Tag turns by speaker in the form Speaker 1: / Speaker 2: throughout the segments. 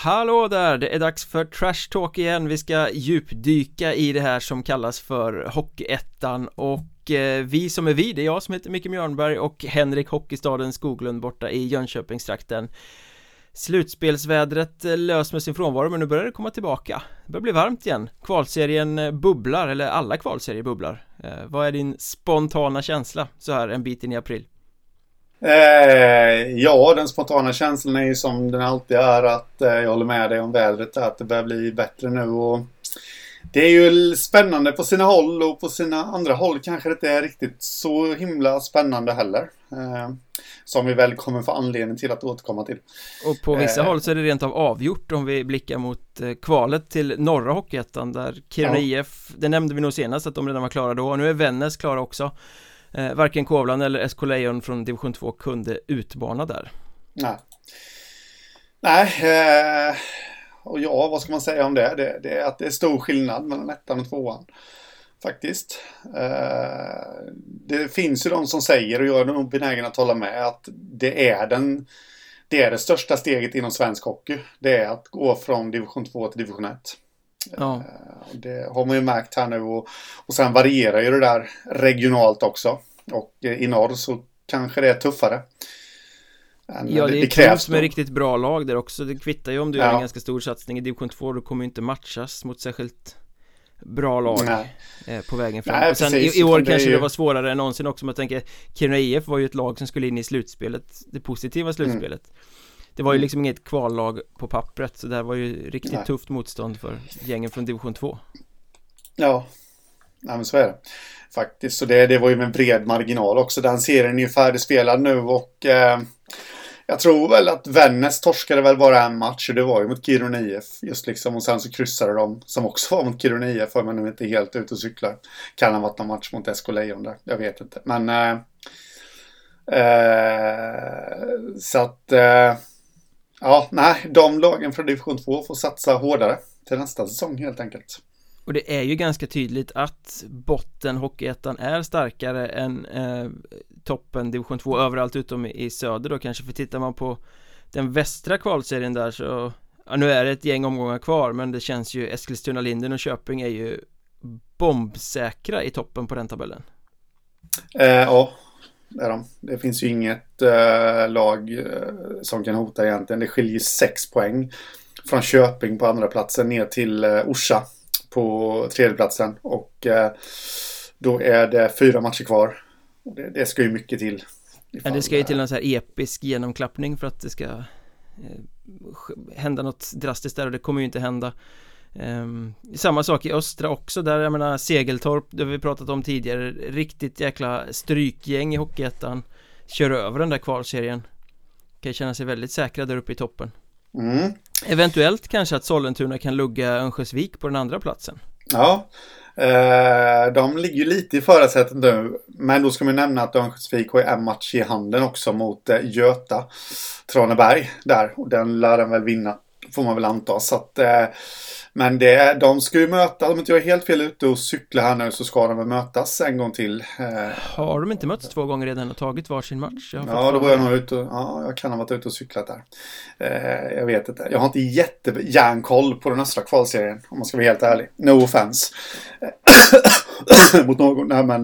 Speaker 1: Hallå där! Det är dags för Trash Talk igen. Vi ska djupdyka i det här som kallas för Hockeyettan och eh, vi som är vi, det är jag som heter Micke Mjörnberg och Henrik Hockeystaden Skoglund borta i Jönköpingstrakten. Slutspelsvädret eh, lös med sin frånvaro men nu börjar det komma tillbaka Det börjar bli varmt igen Kvalserien eh, bubblar, eller alla kvalserier bubblar eh, Vad är din spontana känsla så här en bit in i april?
Speaker 2: Eh, ja, den spontana känslan är ju som den alltid är att eh, jag håller med dig om vädret att det börjar bli bättre nu och det är ju spännande på sina håll och på sina andra håll kanske det inte är riktigt så himla spännande heller. Eh, som vi väl kommer få anledning till att återkomma till.
Speaker 1: Och på vissa eh, håll så är det rent av avgjort om vi blickar mot eh, kvalet till norra Hockeyettan där Kiruna ja. IF, det nämnde vi nog senast att de redan var klara då och nu är Vännäs klara också. Eh, varken Kovland eller SK Lejon från division 2 kunde utbana där.
Speaker 2: Nej. Nej, eh, och ja, vad ska man säga om det? det? Det är att det är stor skillnad mellan ettan och tvåan. Faktiskt. Eh, det finns ju de som säger, och jag är nog benägen att hålla med, att det är den det är det största steget inom svensk hockey. Det är att gå från division 2 till division 1. Ja. Eh, det har man ju märkt här nu och, och sen varierar ju det där regionalt också. Och eh, i norr så kanske det är tuffare.
Speaker 1: Ja, det, det krävs med riktigt bra lag där också. Det kvittar ju om du ja. gör en ganska stor satsning i division 2. Då kommer ju inte matchas mot särskilt bra lag Nej. Eh, på vägen fram. Nej, och sen precis, i, i år kanske det, ju... det var svårare än någonsin också. Man tänker Kiruna IF var ju ett lag som skulle in i slutspelet. Det positiva slutspelet. Mm. Det var ju mm. liksom inget kvallag på pappret så det här var ju riktigt Nej. tufft motstånd för gängen från division 2
Speaker 2: Ja, Nej, men så är det faktiskt. Så det, det var ju en bred marginal också. Den serien är ju färdigspelad nu och eh, jag tror väl att Vännäs torskade väl bara en match och det var ju mot Kiruna IF. Just liksom och sen så kryssade de som också var mot Kiruna IF för man nu inte helt ute och cyklar. Kan ha varit någon match mot SK Lejon där. Jag vet inte. Men eh, eh, så att eh, ja, nej, de lagen från division 2 får satsa hårdare till nästa säsong helt enkelt.
Speaker 1: Och det är ju ganska tydligt att botten Hockeyettan är starkare än eh, toppen division 2 överallt utom i söder då kanske för tittar man på den västra kvalserien där så ja, nu är det ett gäng omgångar kvar men det känns ju Eskilstuna, Linden och Köping är ju bombsäkra i toppen på den tabellen.
Speaker 2: Eh, ja, är de. Det finns ju inget eh, lag eh, som kan hota egentligen. Det skiljer sex poäng från Köping på andra platsen ner till eh, Orsa på tredjeplatsen. Och eh, då är det fyra matcher kvar. Det, det ska ju mycket till.
Speaker 1: Ja, det ska ju till någon så här episk genomklappning för att det ska eh, hända något drastiskt där och det kommer ju inte hända. Um, samma sak i östra också där jag menar Segeltorp, det har vi pratat om tidigare Riktigt jäkla strykgäng i Hockeyettan. Kör över den där kvalserien. Kan känna sig väldigt säkra där uppe i toppen. Mm. Eventuellt kanske att Sollentuna kan lugga Örnsköldsvik på den andra platsen.
Speaker 2: Ja eh, De ligger ju lite i förarsätet nu Men då ska man nämna att Örnsköldsvik har en match i handen också mot eh, Göta Traneberg där. Och den lär den väl vinna Får man väl anta så att eh, men det, de ska ju möta, om inte jag är helt fel ute och cyklar här nu så ska de väl mötas en gång till.
Speaker 1: Eh, Har de inte mötts två gånger redan och tagit varsin match?
Speaker 2: ja, då var jag nog ute och, ja, jag kan ha varit ute och cyklat där. Eh, jag vet inte, jag har inte jättejärnkoll på den östra kvalserien om man ska vara helt ärlig. No offense. Mot någon, nej men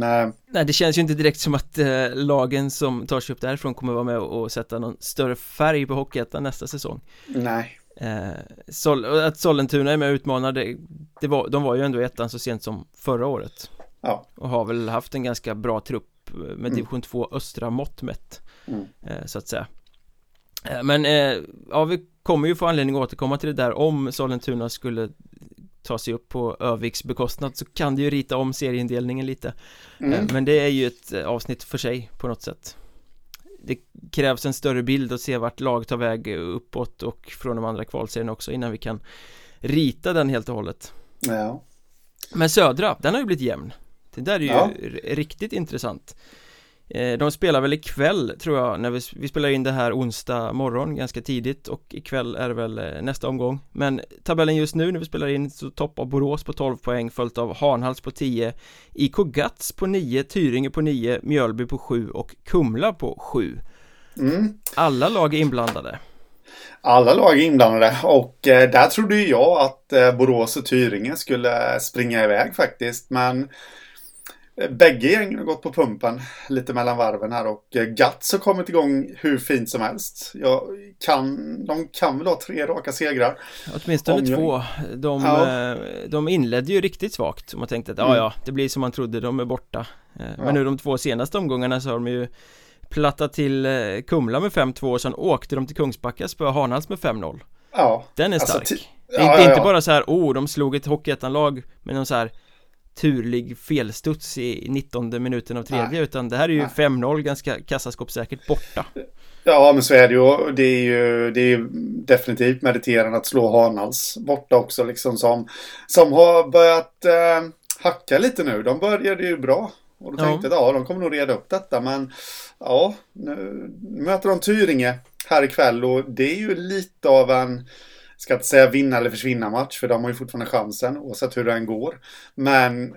Speaker 1: Nej det känns ju inte direkt som att eh, lagen som tar sig upp därifrån kommer vara med och, och sätta någon större färg på Hockeyettan nästa säsong
Speaker 2: Nej
Speaker 1: Eh, Sol att Sollentuna är med och utmanar det, det var, De var ju ändå ettan så sent som förra året
Speaker 2: Ja
Speaker 1: Och har väl haft en ganska bra trupp med mm. division 2 östra mått mätt mm. eh, Så att säga eh, Men eh, ja vi kommer ju få anledning att återkomma till det där om Sollentuna skulle ta sig upp på Öviks bekostnad så kan det ju rita om serieindelningen lite mm. Eh, men det är ju ett avsnitt för sig på något sätt det krävs en större bild och se vart lag tar väg uppåt och från de andra kvalserierna också innan vi kan rita den helt och hållet.
Speaker 2: Ja.
Speaker 1: Men södra, den har ju blivit jämn. Det där är ju ja. riktigt intressant de spelar väl ikväll tror jag när vi, vi spelar in det här onsdag morgon ganska tidigt och ikväll är det väl eh, nästa omgång Men tabellen just nu när vi spelar in så toppar Borås på 12 poäng följt av Hanhals på 10 IK Gats på 9, Tyringe på 9, Mjölby på 7 och Kumla på 7 mm. Alla lag är inblandade
Speaker 2: Alla lag är inblandade och eh, där trodde jag att eh, Borås och Tyringe skulle springa iväg faktiskt. Men eh, bägge gängen har gått på pumpen lite mellan varven här och eh, Gats har kommit igång hur fint som helst. Jag kan, de kan väl ha tre raka segrar.
Speaker 1: Åtminstone
Speaker 2: Om
Speaker 1: två de,
Speaker 2: Ja.
Speaker 1: eh, de inledde ju riktigt svagt man tänkte att ja
Speaker 2: Mm.
Speaker 1: ja, det blir som man trodde, de är borta Eh,
Speaker 2: Ja.
Speaker 1: Men nu de två senaste omgångarna så har de ju plattat till eh, Kumla med 5-2 och sen åkte de till Kungsbacka spöade Hanhals med 5-0
Speaker 2: Ja,
Speaker 1: Den är
Speaker 2: Alltså,
Speaker 1: stark är
Speaker 2: ja,
Speaker 1: inte, inte bara så här, oh, de slog ett Hockeyettan-lag med någon så här turlig felstuds i 19 minuten av tredje
Speaker 2: Nej.
Speaker 1: utan det här är ju
Speaker 2: Nej.
Speaker 1: 5-0 ganska kassaskåpssäkert borta
Speaker 2: Ja, men så är det ju. Det är ju, det är ju definitivt meriterande att slå Hanals borta också, liksom som, som har börjat eh, hacka lite nu. De började ju bra. Och då tänkte jag att ja, de kommer nog reda upp detta. Men ja, nu möter de Tyringe här ikväll och det är ju lite av en, ska inte säga vinna eller försvinna match, för de har ju fortfarande chansen oavsett hur den går. Men,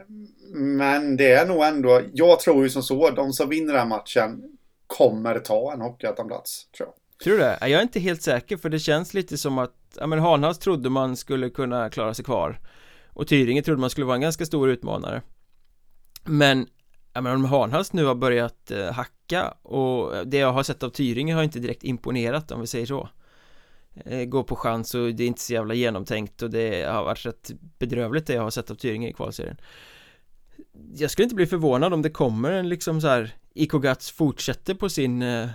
Speaker 2: men det är nog ändå, jag tror ju som så, de som vinner den här matchen kommer ta en Hockeyettan-plats, tror jag.
Speaker 1: Tror du det? Jag är inte helt säker för det känns lite som att Ja men Hanhals trodde man skulle kunna klara sig kvar Och Tyringe trodde man skulle vara en ganska stor utmanare Men Ja men om Hanhals nu har börjat eh, hacka och det jag har sett av Tyringe har inte direkt imponerat om vi säger så Går på chans och det är inte så jävla genomtänkt och det har varit rätt bedrövligt det jag har sett av Tyringe i kvalserien. Jag skulle inte bli förvånad om det kommer en liksom så här IK Gats fortsätter på sin eh,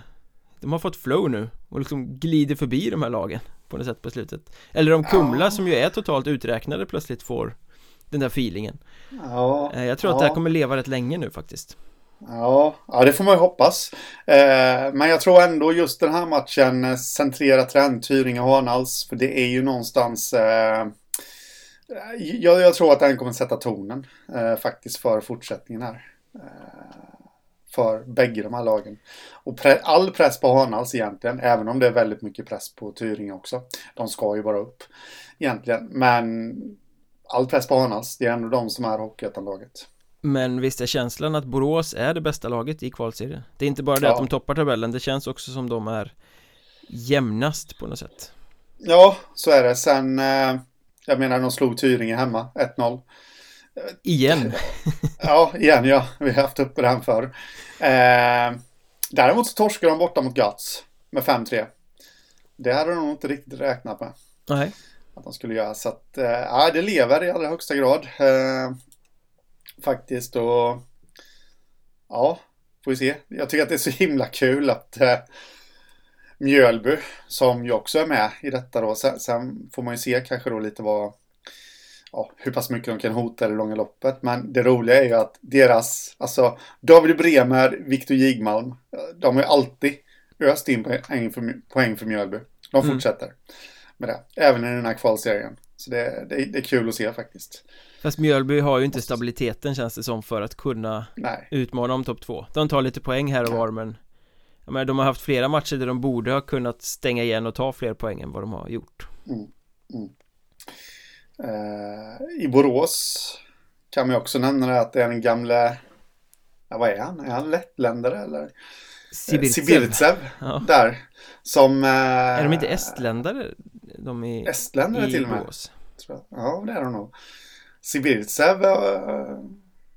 Speaker 1: De har fått flow nu och liksom glider förbi de här lagen på något sätt på slutet. Eller om Kumla som ju är totalt uträknade plötsligt får den där feelingen.
Speaker 2: Ja,
Speaker 1: Eh, Jag tror att
Speaker 2: ja.
Speaker 1: det här kommer leva rätt länge nu faktiskt
Speaker 2: Ja, ja, det får man ju hoppas. Eh, men jag tror ändå just den här matchen eh, centrerar trend Tyringe och Hanals. För det är ju någonstans... Eh, eh, jag, jag tror att den kommer sätta tonen eh, faktiskt för fortsättningen här. Eh, för bägge de här lagen. Och pre- all press på Hanals egentligen, även om det är väldigt mycket press på Tyringe också. De ska ju bara upp egentligen. Men all press på Hanals, det är ändå de som är Hockeyettan-laget.
Speaker 1: Men visst är känslan att Borås är det bästa laget i kvalserien Det är inte bara det
Speaker 2: Ja.
Speaker 1: att de toppar tabellen Det känns också som de är jämnast på något sätt
Speaker 2: Ja, så är det. Sen, eh, jag menar, de slog Tyringe hemma, 1-0.
Speaker 1: Igen
Speaker 2: Ja, igen ja. Vi har haft uppe den förr. Eh, däremot så torskade de borta mot Guts med 5-3. Det hade de nog inte riktigt räknat med
Speaker 1: Nej
Speaker 2: att de skulle göra. Så att, ja, det lever i allra högsta grad. Eh, faktiskt och ja, får vi se. Jag tycker att det är så himla kul att eh, Mjölby, som ju också är med i detta då, sen, sen får man ju se kanske då lite vad Ja, hur pass mycket de kan hota det långa loppet. Men det roliga är ju att deras, alltså David Bremer, Viktor Jigmalm, de har ju alltid öst in poäng för, poäng för Mjölby. De
Speaker 1: Mm.
Speaker 2: fortsätter med det, även i den här kvalserien. Så det, det, det är kul att se faktiskt.
Speaker 1: Fast Mjölby har ju inte stabiliteten känns det som för att kunna
Speaker 2: Nej,
Speaker 1: utmana om topp två De tar lite poäng här och var men jag menar, de har haft flera matcher där de borde ha kunnat stänga igen och ta fler poäng än vad de har gjort
Speaker 2: Eh, I Borås kan man också nämna att det är den gamle, ja, vad är han? Är han lettländare eller? Eh,
Speaker 1: Sibirtsev
Speaker 2: Sibirtsev,
Speaker 1: ja.
Speaker 2: där. Som... Eh,
Speaker 1: Är de inte estländare? De i,
Speaker 2: Estländare
Speaker 1: i
Speaker 2: till och med.
Speaker 1: Borås?
Speaker 2: Ja, det är de nog. Sibirtsev eh,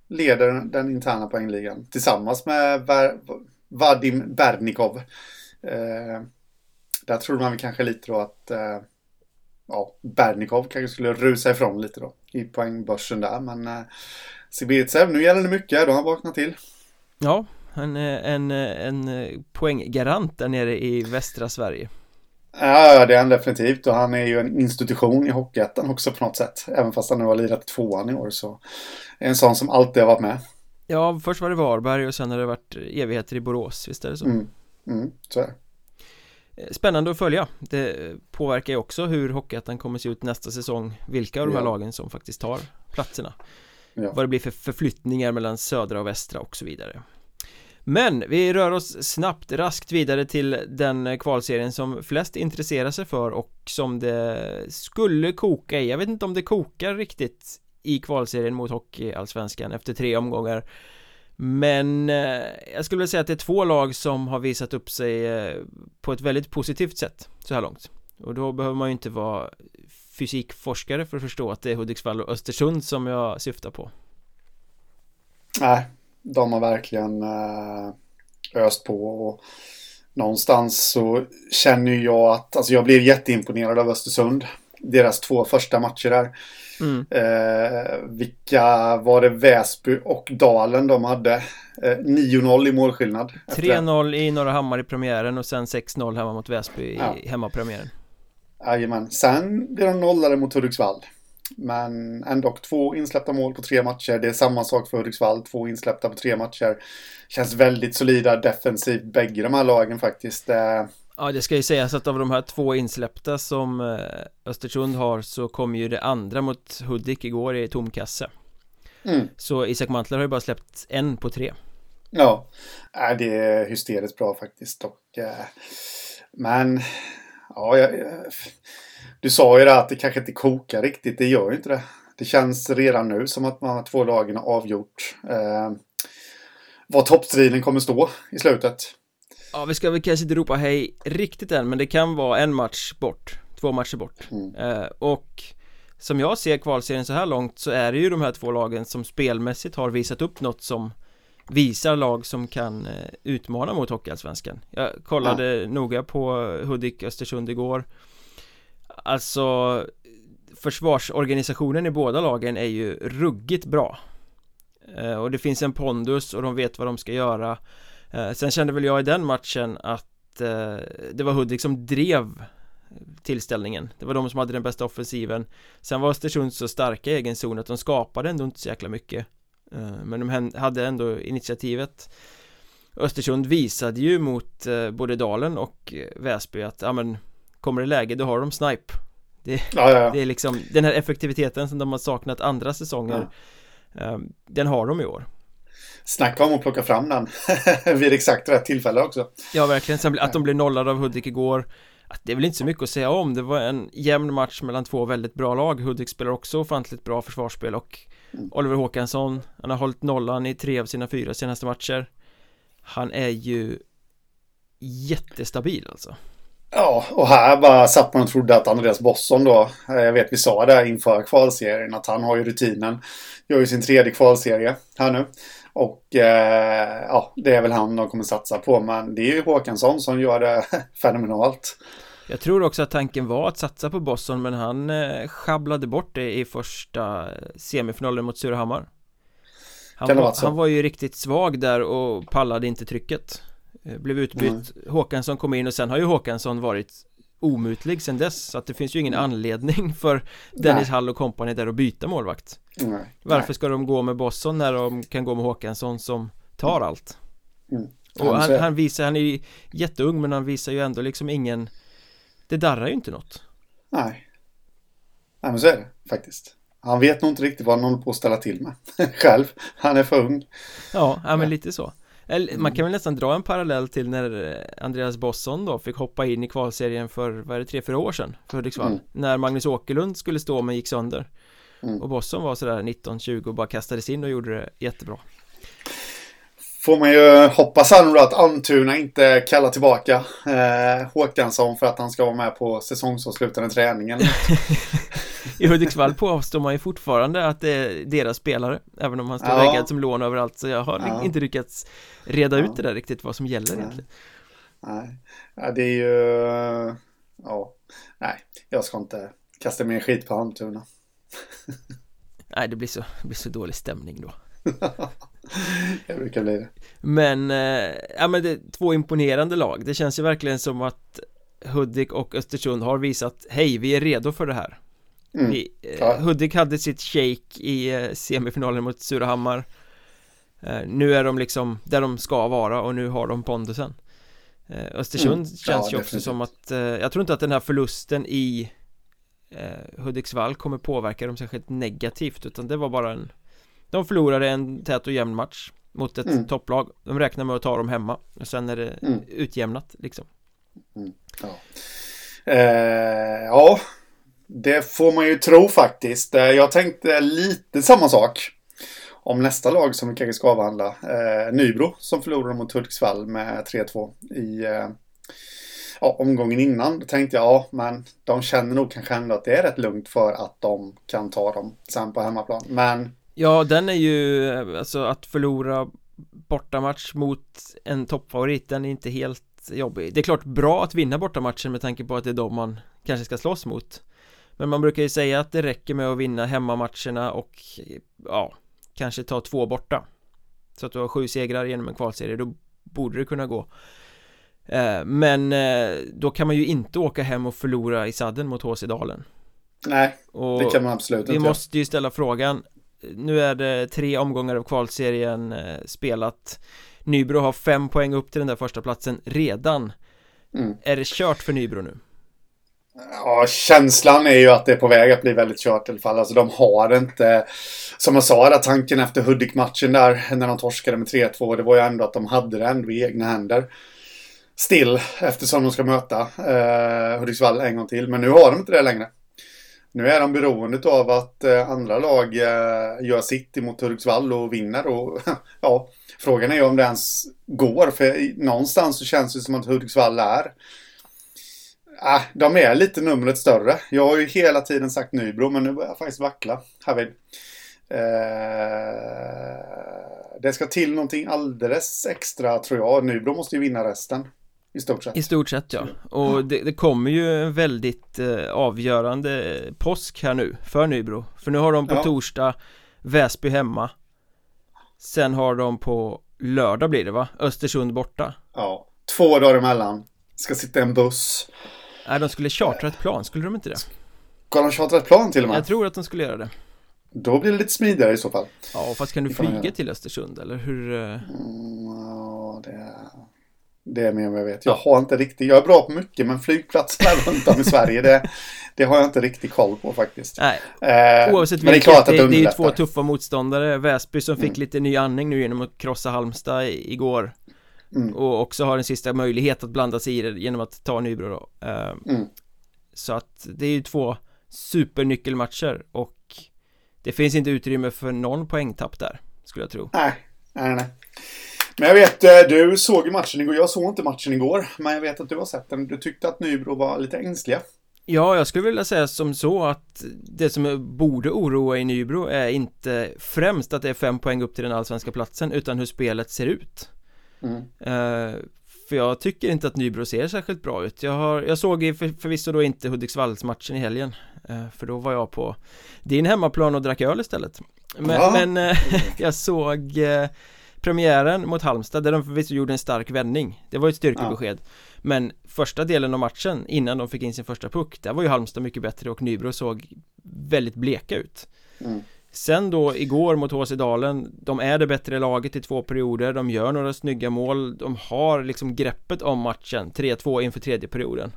Speaker 2: leder den interna poängligan tillsammans med Ver Vadim Bernikov. Eh, där tror man väl kanske lite då att eh, ja, Bernikov kanske skulle rusa ifrån lite då i poängbörsen där. Men eh, Sibirtsev, nu gäller det mycket. Då har han vaknat till.
Speaker 1: Ja, han är en, eh, en, eh, en poänggarant där nere i västra Sverige
Speaker 2: Ja, det är han definitivt. Och han är ju en institution i Hockeyettan också på något sätt. Även fast han nu har lirat tvåan i år så är en sån som alltid har varit med.
Speaker 1: Ja, först var det Varberg och sen har det varit evigheter i Borås, visst är det så?
Speaker 2: Mm, mm, så är det.
Speaker 1: Eh, Spännande att följa Det påverkar ju också hur Hockeyettan kommer se ut nästa säsong Vilka av de här
Speaker 2: Ja.
Speaker 1: lagen som faktiskt tar platserna
Speaker 2: Ja.
Speaker 1: Vad det blir för förflyttningar mellan södra och västra och så vidare men vi rör oss snabbt, raskt vidare till den kvalserien som flest intresserar sig för och som det skulle koka i. Jag vet inte om det kokar riktigt i kvalserien mot Hockeyallsvenskan efter tre omgångar. Men eh, jag skulle vilja säga att det är två lag som har visat upp sig eh, på ett väldigt positivt sätt så här långt. Och då behöver man ju inte vara fysikforskare för att förstå att det är Hudiksvall och Östersund som jag syftar på.
Speaker 2: Nej, de har verkligen eh, öst på och någonstans så känner jag att, alltså jag blir jätteimponerad av Östersund. Deras två första matcher där. Mm. Eh, vilka var det Väsby och Dalen de hade? Eh, 9-0 i målskillnad.
Speaker 1: 3-0 i Norra Hammar i premiären och sen 6-0 hemma mot Väsby i ja. hemmapremiären.
Speaker 2: Jajamän. Sen blev de nollade mot Hudiksvall. Men ändå två insläppta mål på tre matcher. Det är samma sak för Hudiksvall. Två insläppta på tre matcher. Känns väldigt solida defensivt bägge de här lagen faktiskt. Eh,
Speaker 1: ja, det ska ju sägas att av de här två insläppta som eh, Östersund har så kom ju det andra mot Hudik igår i tom kasse. Mm. Så Isak Mantler har ju bara släppt en på tre.
Speaker 2: Ja, det är hysteriskt bra faktiskt. Och, eh, men, ja, jag, du sa ju det att det kanske inte kokar riktigt. Det gör ju inte det. Det känns redan nu som att man har två lagen avgjort. Eh, vad toppstriden kommer stå i slutet.
Speaker 1: Ja, vi ska väl kanske inte ropa hej riktigt än, men det kan vara en match bort. Två matcher bort. Mm. Eh, och som jag ser kvalserien så här långt så är det ju de här två lagen som spelmässigt har visat upp något som visar lag som kan eh, utmana mot Hockeyallsvenskan. Jag kollade ja. noga på Hudik Östersund igår Alltså Försvarsorganisationen i båda lagen är ju ruggigt bra. Eh, och det finns en pondus och de vet vad de ska göra. Eh, sen kände väl jag i den matchen att eh, det var Hudik som drev tillställningen. Det var de som hade den bästa offensiven. Sen var Östersund så starka i egen zon att de skapade ändå inte så jäkla mycket. Men de hade ändå initiativet. Östersund visade ju mot både Dalen och Väsby att ja men Kommer det läge, då har de snipe. Det, ja, ja, ja. det är liksom den här effektiviteten som de har saknat andra säsonger um, Den har de i år.
Speaker 2: Snacka om att plocka fram den vid exakt rätt tillfälle också.
Speaker 1: Ja verkligen, att de blev nollade av Hudik igår att Det är väl inte så mycket att säga om. Det var en jämn match mellan två väldigt bra lag. Hudik spelar också ofantligt bra försvarsspel och mm. Oliver Håkansson Han har hållit nollan i tre av sina fyra senaste matcher. Han är ju Jättestabil alltså
Speaker 2: Ja, och här bara satt man och trodde att Andreas Bosson då, eh, jag vet vi sa det inför kvalserien, att han har ju rutinen. Gör ju sin tredje kvalserie här nu. Och eh, ja, det är väl han de kommer satsa på, men det är ju Håkansson som gör det fenomenalt.
Speaker 1: Jag tror också att tanken var att satsa på Bosson, men han eh, sjabblade bort det i första semifinalen mot Surahammar. Han var, han var ju riktigt svag där och pallade inte trycket. Eh, blev utbytt mm. Håkansson kom in och sen har ju Håkansson varit omutlig sen dess så att det finns ju ingen mm. anledning för Dennis Nej. Hall och kompani där att byta målvakt Nej. Varför ska de gå med Bosson när de kan gå med Håkansson som tar mm. allt? Mm. Och han, han, visar, han är jätteung men han visar ju ändå liksom ingen Det darrar ju inte något
Speaker 2: Nej Nej men så är det faktiskt Han vet nog inte riktigt vad han håller på att ställa till med Själv Han är för ung
Speaker 1: Ja, ja men lite så eller, man kan väl nästan dra en parallell till när Andreas Bosson då fick hoppa in i kvalserien för, vad är det, tre, fyra år sedan? För Hudiksvall. Mm. När Magnus Åkerlund skulle stå men gick sönder. Mm. Och Bosson var sådär 19-20 och bara kastades in och gjorde det jättebra
Speaker 2: Får man ju hoppas ändå att Antuna inte kallar tillbaka eh, Håkansson för att han ska vara med på säsongsavslutande träningen.
Speaker 1: I Hudiksvall påstår man ju fortfarande att det är deras spelare Även om han står ja. väggad som lån överallt Så jag har ja. inte lyckats reda ut det där riktigt vad som gäller
Speaker 2: Nej.
Speaker 1: egentligen.
Speaker 2: Nej, ja, det är ju Ja, nej, jag ska inte kasta mer skit på Antuna
Speaker 1: Nej, det blir så, det blir så dålig stämning då
Speaker 2: det brukar bli det
Speaker 1: Men, eh, ja men det är två imponerande lag Det känns ju verkligen som att Hudik och Östersund har visat Hej, vi är redo för det här mm. vi, eh, ja. Hudik hade sitt shake i eh, semifinalen mot Surahammar Nu är de liksom där de ska vara och nu har de pondusen Östersund mm. känns ja, ju också definitivt. som att Jag tror inte att den här förlusten i Hudiksvall kommer påverka dem särskilt negativt utan det var bara en de förlorade en tät och jämn match Mot ett mm. topplag De räknar med att ta dem hemma Och sen är det mm. utjämnat liksom
Speaker 2: mm. ja. Eh, ja Det får man ju tro faktiskt eh, Jag tänkte lite samma sak om nästa lag som vi kanske ska avhandla. Eh, Nybro som förlorade mot Hudiksvall med 3-2 i eh, ja, omgången innan. Då tänkte jag, ja, men de känner nog kanske ändå att det är rätt lugnt för att de kan ta dem sen på hemmaplan. Men...
Speaker 1: Ja, den är ju, alltså att förlora bortamatch mot en toppfavorit, den är inte helt jobbig. Det är klart bra att vinna bortamatchen med tanke på att det är de man kanske ska slåss mot. Men man brukar ju säga att det räcker med att vinna hemmamatcherna och ja, kanske ta två borta Så att du har sju segrar genom en kvalserie, då borde det kunna gå eh, Men eh, då kan man ju inte åka hem och förlora i sadden mot HC Dalen
Speaker 2: Nej, och det kan man absolut
Speaker 1: inte Vi måste ju ställa frågan Nu är det tre omgångar av kvalserien eh, spelat Nybro har fem poäng upp till den där första platsen redan mm. Är det kört för Nybro nu?
Speaker 2: Ja, känslan är ju att det är på väg att bli väldigt kört i alla fall. Alltså de har inte, som jag sa, där tanken efter Hudik-matchen där, när de torskade med 3-2, det var ju ändå att de hade det ändå i egna händer. Still, eftersom de ska möta eh, Hudiksvall en gång till. Men nu har de inte det längre. Nu är de beroende av att eh, andra lag eh, gör sitt emot Hudiksvall och vinner. Och, ja, frågan är ju om det ens går, för någonstans så känns det som att Hudiksvall är Ah, de är lite numret större. Jag har ju hela tiden sagt Nybro, men nu börjar jag faktiskt vackla härvid. Eh, det ska till någonting alldeles extra tror jag. Nybro måste ju vinna resten. I stort sett.
Speaker 1: I stort sett ja. Och det, det kommer ju en väldigt eh, avgörande påsk här nu för Nybro. För nu har de på ja. torsdag Väsby hemma. Sen har de på lördag blir det va? Östersund borta.
Speaker 2: Ja, två dagar emellan. Ska sitta i en buss.
Speaker 1: Nej, de skulle chartra ett plan, skulle de inte det?
Speaker 2: Ska de chartra ett plan till och med?
Speaker 1: Jag tror att de skulle göra det
Speaker 2: Då blir det lite smidigare i så fall
Speaker 1: Ja, fast kan du flyga till Östersund eller hur? Eh? Mm,
Speaker 2: ja, det, det är mer vad jag vet. Jag har inte riktigt, jag är bra på mycket men flygplatserna runt om i Sverige det, det har jag inte riktigt koll på faktiskt.
Speaker 1: Nej, eh, oavsett vilket, det är, klart att det, det är ju två tuffa motståndare. Väsby som fick mm. lite ny andning nu genom att krossa Halmstad igår. Mm. Och också har en sista möjlighet att blanda sig i det genom att ta Nybro då. Uh, mm. Så att det är ju två supernyckelmatcher och det finns inte utrymme för någon poängtapp där Skulle jag tro.
Speaker 2: Nej, nej, nej Men jag vet, eh, du såg ju matchen igår, jag såg inte matchen igår Men jag vet att du har sett den, du tyckte att Nybro var lite ängsliga.
Speaker 1: Ja, jag skulle vilja säga som så att det som borde oroa i Nybro är inte främst att det är fem poäng upp till den allsvenska platsen utan hur spelet ser ut. Mm. Uh, för jag tycker inte att Nybro ser särskilt bra ut. Jag, har, jag såg för, förvisso då inte Hudiksvallsmatchen i helgen uh, För då var jag på din hemmaplan och drack öl istället. Men, ja. men jag såg premiären mot Halmstad där de förvisso gjorde en stark vändning. Det var ett styrkebesked. Ja. Men första delen av matchen innan de fick in sin första puck Där var ju Halmstad mycket bättre och Nybro såg väldigt bleka ut. Mm. Sen då igår mot HC Dalen De är det bättre laget i två perioder De gör några snygga mål De har liksom greppet om matchen 3-2 inför tredje perioden.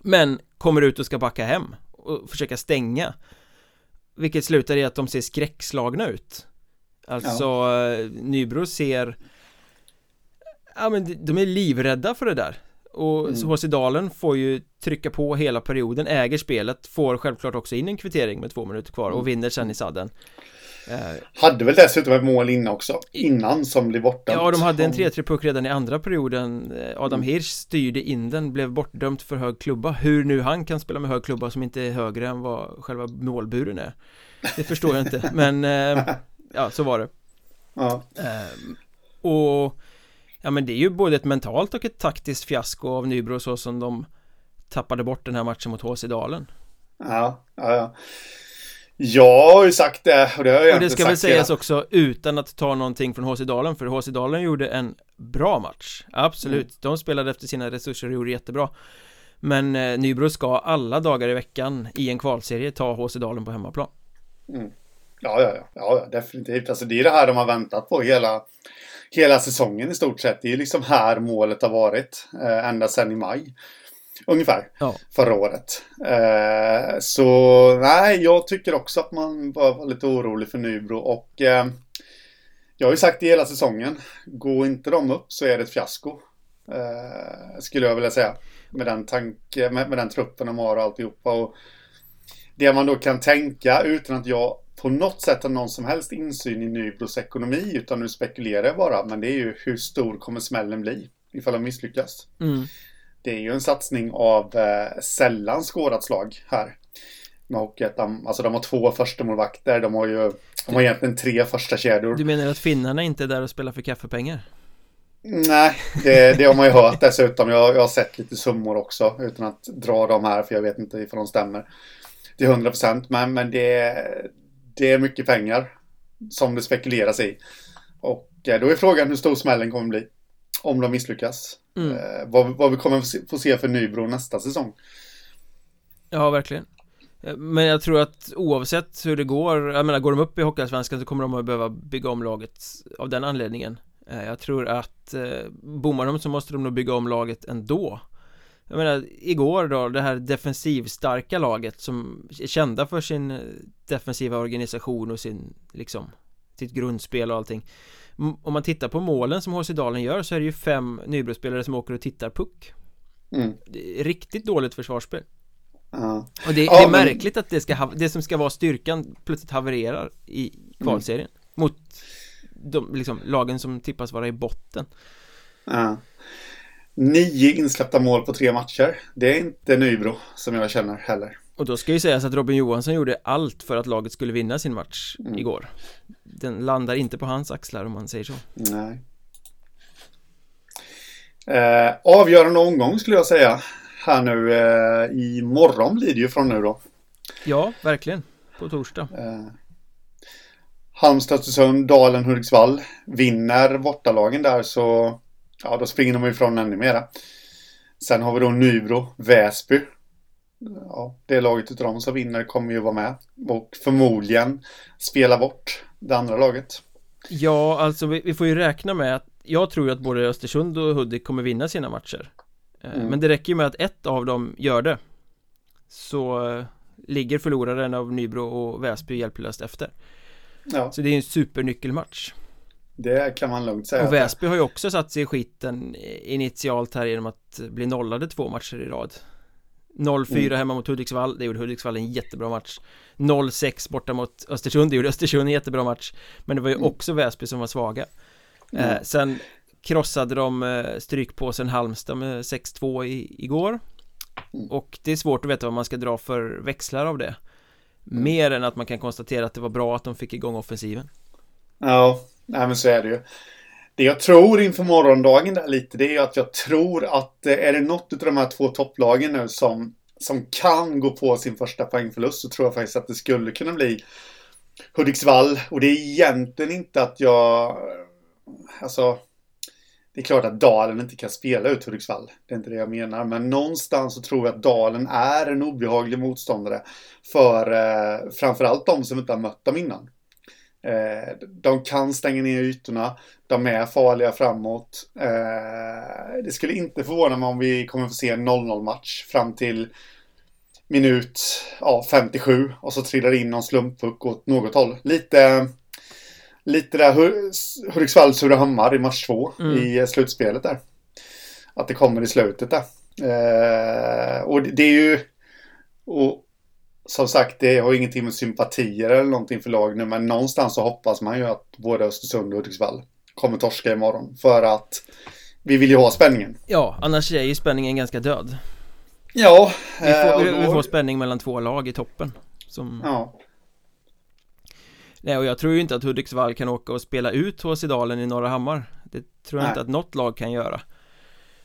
Speaker 1: Men kommer ut och ska backa hem Och försöka stänga Vilket slutar i att de ser skräckslagna ut Alltså ja. Nybro ser Ja men de är livrädda för det där och mm. HC Dalen får ju trycka på hela perioden, äger spelet, får självklart också in en kvittering med två minuter kvar och mm. vinner sen i sadden
Speaker 2: eh, Hade väl dessutom ett mål innan också, innan som blev borta
Speaker 1: Ja, de hade en 3-3 puck redan i andra perioden eh, Adam mm. Hirsch styrde in den, blev bortdömt för hög klubba Hur nu han kan spela med hög klubba som inte är högre än vad själva målburen är Det förstår jag inte, men eh, ja, så var det Ja Och Ja men det är ju både ett mentalt och ett taktiskt fiasko av Nybro så som de tappade bort den här matchen mot HC Dalen.
Speaker 2: Ja, ja, ja. Jag har ju sagt det och det har jag
Speaker 1: Och det ska väl sägas också utan att ta någonting från HC Dalen för HC Dalen gjorde en bra match Absolut, mm. de spelade efter sina resurser och gjorde jättebra Men eh, Nybro ska alla dagar i veckan i en kvalserie ta HC Dalen på hemmaplan
Speaker 2: mm. Ja, ja, ja, ja, definitivt. Alltså det är det här de har väntat på hela hela säsongen i stort sett. Det är liksom här målet har varit. Eh, ända sedan i maj. Ungefär. Ja. Förra året. Eh, så nej, jag tycker också att man bör vara lite orolig för Nybro. Och eh, jag har ju sagt det hela säsongen. Går inte de upp så är det ett fiasko. Eh, skulle jag vilja säga. Med den, tanke, med, med den truppen de har och alltihopa. Och det man då kan tänka utan att jag på något sätt har någon som helst insyn i Nybros ekonomi utan nu spekulerar jag bara. Men det är ju hur stor kommer smällen bli ifall de misslyckas.
Speaker 1: Mm.
Speaker 2: Det är ju en satsning av eh, sällan skådat slag här. Med Hockeyettan. Alltså de har två första målvakter. De har ju de har egentligen tre första kedjor.
Speaker 1: Du menar att finnarna inte är där och spelar för kaffepengar?
Speaker 2: Nej, det, det har man ju hört dessutom. Jag, jag har sett lite summor också utan att dra dem här för jag vet inte ifall de stämmer till 100 procent. Men, men det, det är mycket pengar som det spekuleras i. Och eh, då är frågan hur stor smällen kommer bli. Om de misslyckas.
Speaker 1: Mm.
Speaker 2: Eh, vad, vad vi kommer få se för Nybro nästa säsong.
Speaker 1: Ja, verkligen eh, Men jag tror att oavsett hur det går Jag menar, går de upp i Hockeyallsvenskan så kommer de att behöva bygga om laget Av den anledningen Jag tror att eh, Bommar de så måste de nog bygga om laget ändå Jag menar, igår då, det här defensivstarka laget som är kända för sin eh, defensiva organisation och sin, liksom Sitt grundspel och allting Om man tittar på målen som HC Dalen gör så är det ju fem Nybrospelare som åker och tittar puck
Speaker 2: mm.
Speaker 1: Riktigt dåligt försvarsspel
Speaker 2: Ja.
Speaker 1: och det,
Speaker 2: Ja,
Speaker 1: det är
Speaker 2: men-
Speaker 1: märkligt att det, ska, det som ska vara styrkan plötsligt havererar i kvalserien Mot de liksom, lagen som tippas vara i botten
Speaker 2: Ja. Nio insläppta mål på tre matcher. Det är inte Nybro som jag känner heller.
Speaker 1: Och då ska ju sägas att Robin Johansson gjorde allt för att laget skulle vinna sin match
Speaker 2: Mm.
Speaker 1: igår Den landar inte på hans axlar om man säger så
Speaker 2: Nej. Eh, avgörande omgång skulle jag säga. Här nu eh, imorgon blir det ju från nu då.
Speaker 1: Ja, verkligen På torsdag
Speaker 2: Eh, Halmstad, Östersund, Dalen, Hudiksvall. Vinner bortalagen där så ja, då springer de ifrån ännu mera. Sen har vi då Nybro, Väsby. Ja, det laget utav dem som vinner kommer ju vara med. Och förmodligen spela bort det andra laget.
Speaker 1: Ja, alltså vi, vi får ju räkna med att Jag tror ju att både Östersund och Hudik kommer vinna sina matcher Eh,
Speaker 2: Mm.
Speaker 1: Men det räcker ju med att ett av dem gör det Så eh, ligger förloraren av Nybro och Väsby hjälplöst efter
Speaker 2: Ja,
Speaker 1: Så det är en supernyckelmatch
Speaker 2: det kan man lugnt säga.
Speaker 1: Och. Väsby har ju också satt sig i skiten initialt här genom att bli nollade två matcher i rad 0-4
Speaker 2: Mm.
Speaker 1: hemma mot Hudiksvall, det gjorde Hudiksvall en jättebra match 0-6 borta mot Östersund, det gjorde Östersund en jättebra match Men det var ju
Speaker 2: Mm.
Speaker 1: också Väsby som var svaga
Speaker 2: Mm.
Speaker 1: eh, Sen krossade de eh, strykpåsen Halmstad med 6-2 i, igår
Speaker 2: Mm.
Speaker 1: Och det är svårt att veta vad man ska dra för växlar av det
Speaker 2: Mm.
Speaker 1: Mer än att man kan konstatera att det var bra att de fick igång offensiven
Speaker 2: Ja, nej men så är det ju. Det jag tror inför morgondagen där lite, det är ju att jag tror att eh, är det något av de här två topplagen nu som, som kan gå på sin första poängförlust så tror jag faktiskt att det skulle kunna bli Hudiksvall. Och det är egentligen inte att jag... Eh, alltså... Det är klart att Dalen inte kan spela ut Hudiksvall. Det är inte det jag menar. Men någonstans så tror jag att Dalen är en obehaglig motståndare. För eh, framförallt de som inte har mött dem innan. Eh, de kan stänga ner ytorna. De är farliga framåt. Eh, det skulle inte förvåna mig om vi kommer få se en 0-0 match fram till minut ja, 57 och så trillar det in någon slumppuck åt något håll. Lite, lite där Hu- Hudiksvall-Surahammar i match 2
Speaker 1: Mm.
Speaker 2: i eh, slutspelet där. Att det kommer i slutet där. Och det är ju... Och som sagt, det har ingenting med sympatier eller någonting för lag nu, men någonstans så hoppas man ju att både Östersund och Hudiksvall kommer torska imorgon. För att vi vill ju ha spänningen.
Speaker 1: Ja, annars är ju spänningen ganska död
Speaker 2: Ja.
Speaker 1: Vi får, vi,
Speaker 2: eh,
Speaker 1: vi
Speaker 2: då-
Speaker 1: får spänning mellan två lag i toppen som...
Speaker 2: Ja.
Speaker 1: Nej, och jag tror ju inte att Hudiksvall kan åka och spela ut HC Dalen i Norra Hammar Det tror jag
Speaker 2: Nej.
Speaker 1: inte att något lag kan göra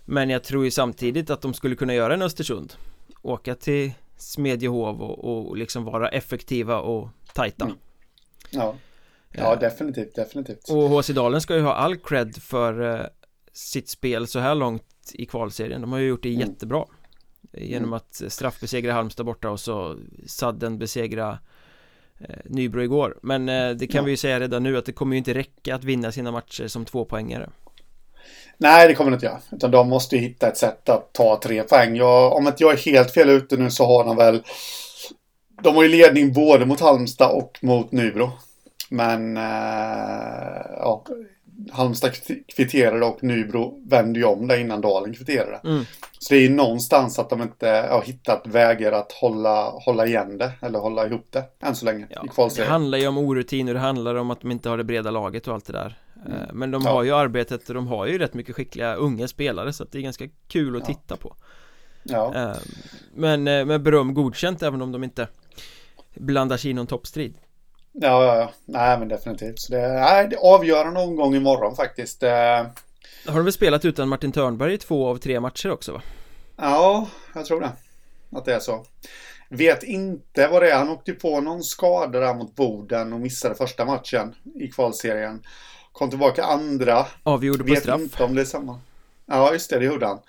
Speaker 1: Men jag tror ju samtidigt att de skulle kunna göra en Östersund Åka till Smedjehov och, och liksom vara effektiva och tajta
Speaker 2: Mm. Ja. Ja,
Speaker 1: Eh,
Speaker 2: definitivt, definitivt.
Speaker 1: Och HC Dalen ska ju ha all cred för eh, sitt spel så här långt i kvalserien De har ju gjort det
Speaker 2: Mm.
Speaker 1: jättebra Genom
Speaker 2: Mm.
Speaker 1: att straffbesegra Halmstad borta och så sadden besegra eh, Nybro igår Men det kan
Speaker 2: Ja.
Speaker 1: vi ju säga redan nu att det kommer ju inte räcka att vinna sina matcher som tvåpoängare
Speaker 2: Nej, det kommer det inte göra. Utan de måste ju hitta ett sätt att ta tre poäng. Jag, om inte jag är helt fel ute nu så har de väl... De har ju ledning både mot Halmstad och mot Nybro. Men... Eh, ja, Halmstad kvitterade och Nybro vände ju om det innan Dalen kvitterade.
Speaker 1: Mm.
Speaker 2: Så det är ju någonstans att de inte har hittat vägar att hålla, hålla igen det eller hålla ihop det än så länge
Speaker 1: ja,
Speaker 2: i kvalserien.
Speaker 1: Det handlar ju om orutin och det handlar om att de inte har det breda laget och allt det där. Mm. Eh, men de har ju arbetet och de har ju rätt mycket skickliga unga spelare så att det är ganska kul att ja. titta på.
Speaker 2: Ja.
Speaker 1: Eh, men med beröm godkänt även om de inte blandar sig i någon toppstrid.
Speaker 2: Ja, ja, ja. Nej, men definitivt. Så det, nej, det avgör någon gång imorgon faktiskt.
Speaker 1: Har de väl spelat utan Martin Törnberg i två av tre matcher också va?
Speaker 2: Ja, jag tror det. Att det är så. Vet inte vad det är. Han åkte på någon skada där mot Boden och missade första matchen i kvalserien. Kom tillbaka andra.
Speaker 1: Avgjorde på straff. Vet
Speaker 2: inte om det är samma. Ja, just det, det gjorde han.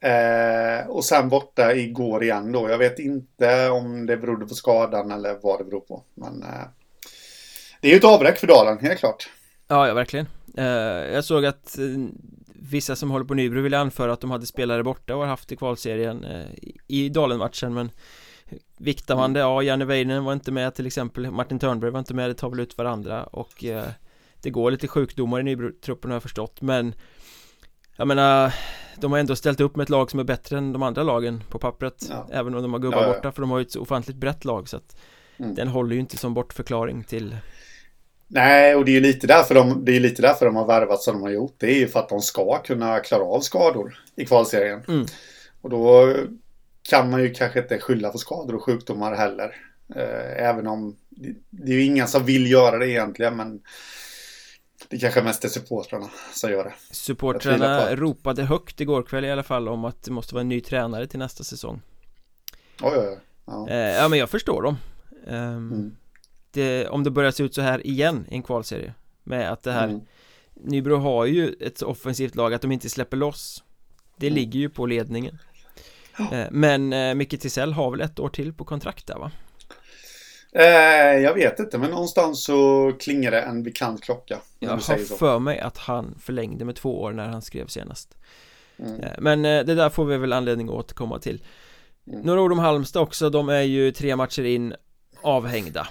Speaker 2: Eh, och sen borta igår igen då. Jag vet inte om det berodde på skadan eller vad det beror på. Men eh, det är ju ett avbräck för Dalen, helt klart.
Speaker 1: Ja, ja verkligen. Eh, jag såg att eh, vissa som håller på Nybro ville anföra att de hade spelare borta och har haft i kvalserien eh, i Dalen-matchen men Viktar man det, ja Janne Weinen var inte med till exempel Martin Törnberg var inte med, det tar väl ut varandra och eh, Det går lite sjukdomar i Nybro-truppen har jag förstått men Jag menar De har ändå ställt upp med ett lag som är bättre än de andra lagen på pappret ja. Även om de har gubbar ja, ja. borta för de har ju ett så ofantligt brett lag så att mm. Den håller ju inte som bortförklaring till
Speaker 2: Nej, och det är ju lite därför de, det är lite därför de har värvat som de har gjort. Det är ju för att de ska kunna klara av skador i kvalserien.
Speaker 1: Mm.
Speaker 2: Och då kan man ju kanske inte skylla på skador och sjukdomar heller. Eh, även om det är ju inga som vill göra det egentligen, men det kanske mest är supportrarna som gör det.
Speaker 1: Supportrarna ropade högt igår kväll i alla fall om att det måste vara en ny tränare till nästa säsong.
Speaker 2: Oj, oj, oj. Ja,
Speaker 1: eh, ja men jag förstår dem. Um, mm det, om det börjar se ut så här igen i en kvalserie Med att det här mm. Nybro har ju ett offensivt lag att de inte släpper loss Det mm. ligger ju på ledningen oh. Men eh, Micke Tisell har väl ett år till på kontrakt där va?
Speaker 2: Eh, jag vet inte men någonstans så klingar det en bekant klocka
Speaker 1: Jag har för mig att han förlängde med två år när han skrev senast. Mm. eh, Men eh, det där får vi väl anledning att återkomma till. Mm. Några ord om Halmstad också, de är ju tre matcher in avhängda.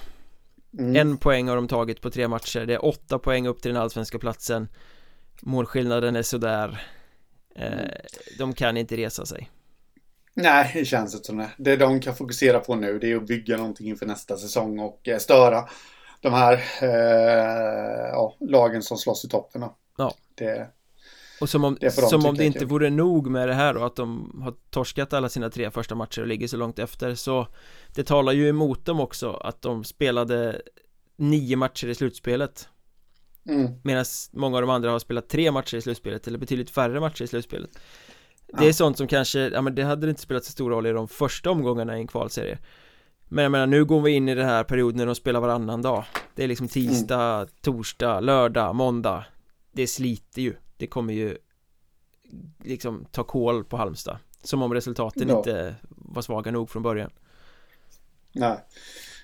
Speaker 1: Mm. En poäng har de tagit på tre matcher Det är åtta poäng upp till den allsvenska platsen. Målskillnaden är sådär. Eh, De kan inte resa sig
Speaker 2: Nej, det känns inte som det. Det de kan fokusera på nu det är att bygga någonting inför nästa säsong och eh, störa De här eh, ja, lagen som slåss i toppen
Speaker 1: Ja.
Speaker 2: Det,
Speaker 1: och som om, som om det inte vore nog med det här då att de har torskat alla sina tre första matcher och ligger så långt efter så Det talar ju emot dem också att de spelade nio matcher i slutspelet.
Speaker 2: Mm.
Speaker 1: Medan många av de andra har spelat tre matcher i slutspelet eller betydligt färre matcher i slutspelet Det är sånt som kanske, ja men det hade inte spelat så stor roll i de första omgångarna i en kvalserie. Men jag menar nu går vi in i den här perioden när de spelar varannan dag. Det är liksom tisdag, mm. torsdag, lördag, måndag. Det sliter ju. Det kommer ju liksom ta koll på Halmstad. Som om resultaten ja. inte var svaga nog från början.
Speaker 2: Nej,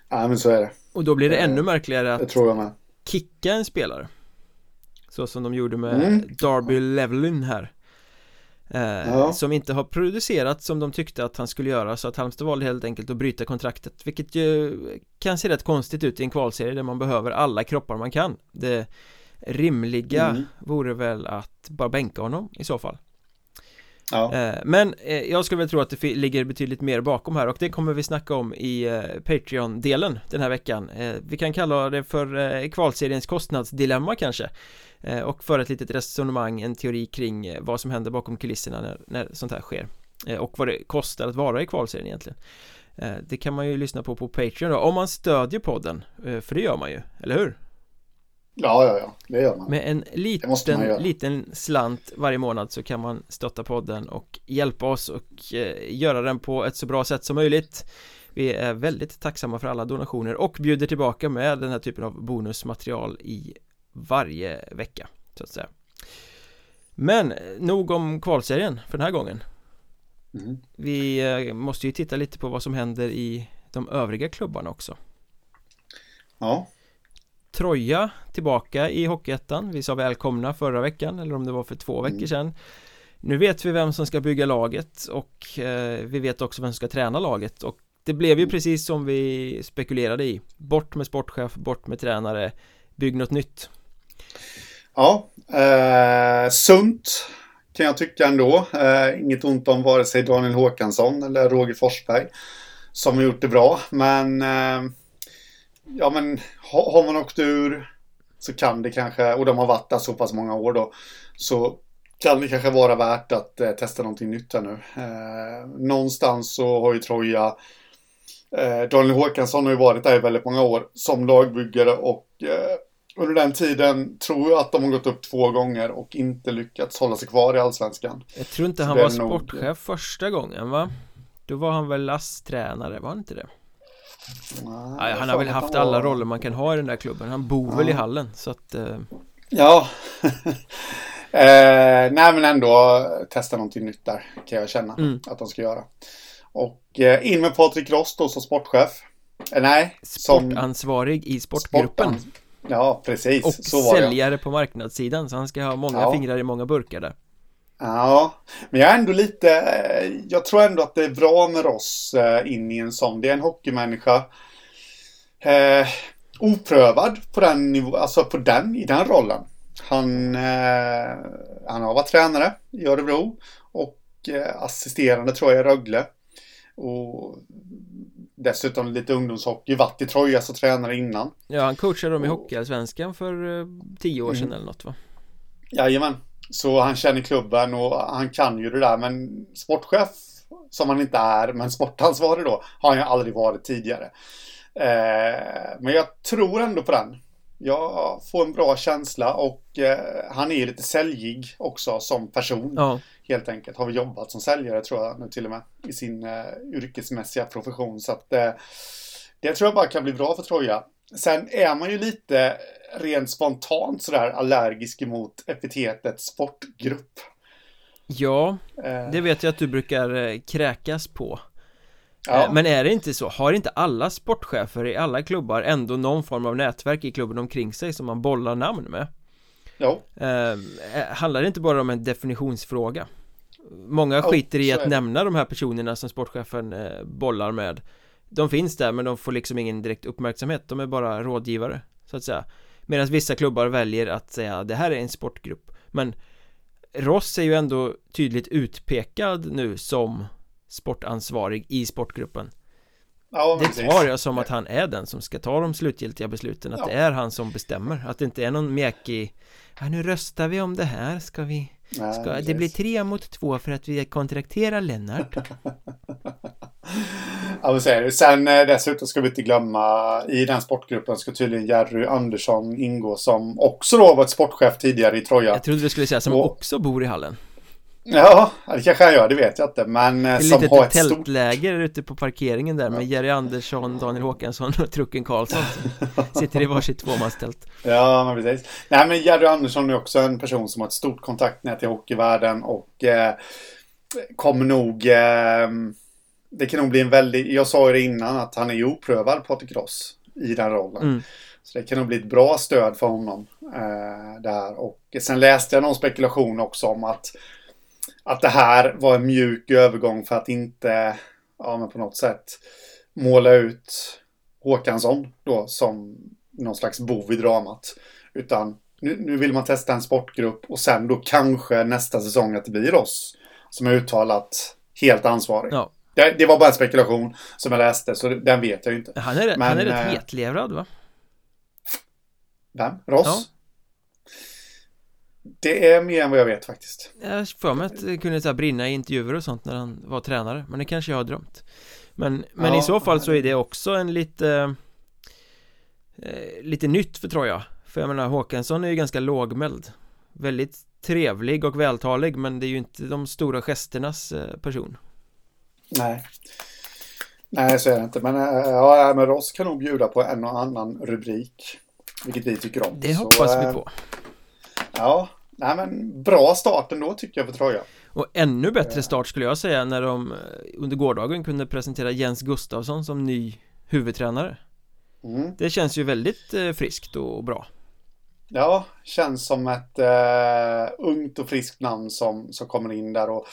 Speaker 2: nej men så är det.
Speaker 1: Och då blir det ännu märkligare att
Speaker 2: tror jag med.
Speaker 1: kicka en spelare. Så som de gjorde med mm. Darby Levelin här. eh, ja. Som inte har producerat som de tyckte att han skulle göra Så att Halmstad valde helt enkelt att bryta kontraktet Vilket ju kan se rätt konstigt ut i en kvalserie där man behöver alla kroppar man kan Det rimliga mm. vore väl att bara bänka honom i så fall
Speaker 2: ja.
Speaker 1: Eh, men eh, jag skulle väl tro att det ligger betydligt mer bakom här och det kommer vi snacka om i eh, Patreon-delen den här veckan Vi kan kalla det för kvalseriens kostnadsdilemma kanske och för ett litet resonemang, en teori kring vad som händer bakom kulisserna när, när sånt här sker och vad det kostar att vara i kvalserien egentligen Det kan man ju lyssna på på Patreon då, om man stödjer podden, för det gör man ju, eller hur?
Speaker 2: Ja, ja, ja, det gör man.
Speaker 1: Med en liten, liten slant varje månad så kan man stötta podden och hjälpa oss och eh, göra den på ett så bra sätt som möjligt. Vi är väldigt tacksamma för alla donationer och bjuder tillbaka med den här typen av bonusmaterial i varje vecka, så att säga. Men nog om kvalserien för den här gången.
Speaker 2: Mm.
Speaker 1: Vi eh, måste ju titta lite på vad som händer i de övriga klubbarna också.
Speaker 2: Ja.
Speaker 1: Troja tillbaka i Hockeyettan Vi sa välkomna förra veckan eller om det var för två veckor mm. sedan Nu vet vi vem som ska bygga laget och eh, vi vet också vem som ska träna laget och det blev ju mm. precis som vi spekulerade i Bort med sportchef, bort med tränare Bygg något nytt
Speaker 2: Ja, eh, sunt kan jag tycka ändå. Eh, inget ont om vare sig Daniel Håkansson eller Roger Forsberg som har gjort det bra. Men eh, ja, men har, man åkt ur så kan det kanske, och de har varit där så pass många år då, så kan det kanske vara värt att eh, testa någonting nytt här nu. Eh, någonstans så har ju Troja eh, Daniel Håkansson har ju varit där i väldigt många år som lagbyggare och eh, under den tiden tror jag att de har gått upp två gånger och inte lyckats hålla sig kvar i Allsvenskan.
Speaker 1: Jag tror inte han var sportchef nog... första gången va? Då var han väl lasttränare, var han inte det? Nej, Nej han har väl haft alla roller man kan ha i den där klubben. Han bor ja. väl i hallen så att eh...
Speaker 2: Ja. Eh, Nej men ändå testa någonting nytt där Kan jag känna mm. att de ska göra. Och eh, in med Patrik Rost då som sportchef. Eh, Nej
Speaker 1: Sportansvarig som... i sportgruppen. Sportans...
Speaker 2: Ja precis.
Speaker 1: Och säljare på marknadssidan så han ska ha många ja. fingrar i många burkar där
Speaker 2: Ja, men jag är ändå lite, jag tror ändå att det är bra med Ross eh, in i en sån. Det är en hockeymänniska. Eh, oprövad på den nivå, alltså på den, i den rollen. Han, eh, han har varit tränare i Örebro och eh, assisterande tror jag i Rögle. Och dessutom lite ungdomshockey, varit i Troja som tränare innan.
Speaker 1: Ja, han coachade dem i Hockeyallsvenskan för eh, tio år sedan mm. eller något va?
Speaker 2: Jajamän. Så han känner klubben och han kan ju det där. Men sportchef, som han inte är, men sportansvarig då, har han ju aldrig varit tidigare. Eh, men jag tror ändå på den. Jag får en bra känsla och eh, han är lite säljig också som person. Ja. Helt enkelt. Har vi jobbat som säljare tror jag nu till och med. I sin eh, yrkesmässiga profession. Så att eh, det tror jag bara kan bli bra för Troja. Sen är man ju lite rent spontant sådär allergisk mot epitetet sportgrupp.
Speaker 1: Ja, eh. det vet jag att du brukar eh, kräkas på. Ja. Eh, men är det inte så? Har inte alla sportchefer i alla klubbar ändå någon form av nätverk i klubben omkring sig som man bollar namn med?
Speaker 2: Ja.
Speaker 1: Eh, handlar det inte bara om en definitionsfråga? Många skiter i att nämna de här personerna som sportchefen bollar med De finns där men de får liksom ingen direkt uppmärksamhet De är bara rådgivare Så att säga Medan vissa klubbar väljer att säga det här är en sportgrupp. Men Ross är ju ändå tydligt utpekad nu som sportansvarig i sportgruppen. Ja, Det tar jag som att han är den som ska ta de slutgiltiga besluten Att ja. det är han som bestämmer. Att det inte är någon mjäkig Ja nu röstar vi om det här Ska vi Ska, det blir tre mot två för att vi kontrakterar Lennart
Speaker 2: Ja men så är det. Sen eh, dessutom ska vi inte glömma i den sportgruppen ska tydligen Jerry Andersson ingå som också då varit sportchef tidigare i Troja.
Speaker 1: Jag trodde du skulle säga som och, också bor i hallen.
Speaker 2: Ja, det kanske han gör, det vet jag inte. Men
Speaker 1: eh, som har ett tältläger stort... ute på parkeringen där med Jerry Andersson, Daniel Håkansson och Trucken Karlsson sitter i varsitt tvåmanstält.
Speaker 2: Ja, men precis. Nej, men Jerry Andersson är också en person som har ett stort kontaktnät i hockeyvärlden och eh, kommer nog eh, det kan nog bli en väldigt, jag sa ju det innan att han är oprövad Patrik Ross i den rollen. Mm. Så det kan nog bli ett bra stöd för honom eh, där. Och sen läste jag någon spekulation också om att, att det här var en mjuk övergång för att inte, ja men på något sätt måla ut Håkansson då som någon slags bov i dramat. Utan nu, nu vill man testa en sportgrupp och sen då kanske nästa säsong att det blir oss som är uttalat helt ansvarig. Ja. Det, det, var bara en spekulation som jag läste, så den vet jag ju inte.
Speaker 1: Han är, Men, han är rätt äh, hetlevrad va?
Speaker 2: Vem? Ross? Ja. Det är mer än vad jag vet faktiskt.
Speaker 1: Jag för mig att det kunde så brinna i intervjuer och sånt när han var tränare, men det kanske jag har drömt. Men, men ja, i så fall så är det också en lite eh, Lite nytt för Troja För jag menar Håkansson är ju ganska lågmäld Väldigt trevlig och vältalig men det är ju inte de stora gesternas eh, person
Speaker 2: Nej. Nej, så är det inte. Men, äh, ja, men Ross kan nog bjuda på en och annan rubrik. Vilket vi tycker om.
Speaker 1: Det hoppas så, vi på.
Speaker 2: Ja, nej men bra start ändå tycker jag för Troja.
Speaker 1: Och ännu bättre start skulle jag säga när de eh, under gårdagen kunde presentera Jens Gustafsson som ny huvudtränare. Mm. Det känns ju väldigt eh, friskt och bra.
Speaker 2: Ja, känns som ett uh, ungt och friskt namn som, som kommer in där och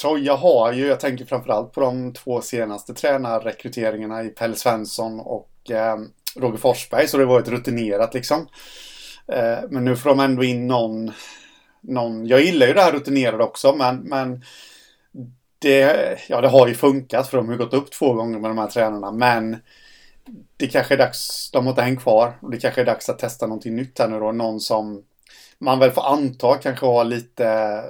Speaker 2: Troja har ju, jag tänker framförallt på de två senaste tränarrekryteringarna i Pelle Svensson och eh, Roger Forsberg, så det var ett rutinerat liksom. Eh, men nu får de ändå in någon, någon... Jag gillar ju det här rutinerade också, men, men det, ja, det har ju funkat för de har ju gått upp två gånger med de här tränarna. Men det kanske är dags, de har inte hängt kvar. Och det kanske är dags att testa någonting nytt här nu då. Någon som man väl får anta kanske har lite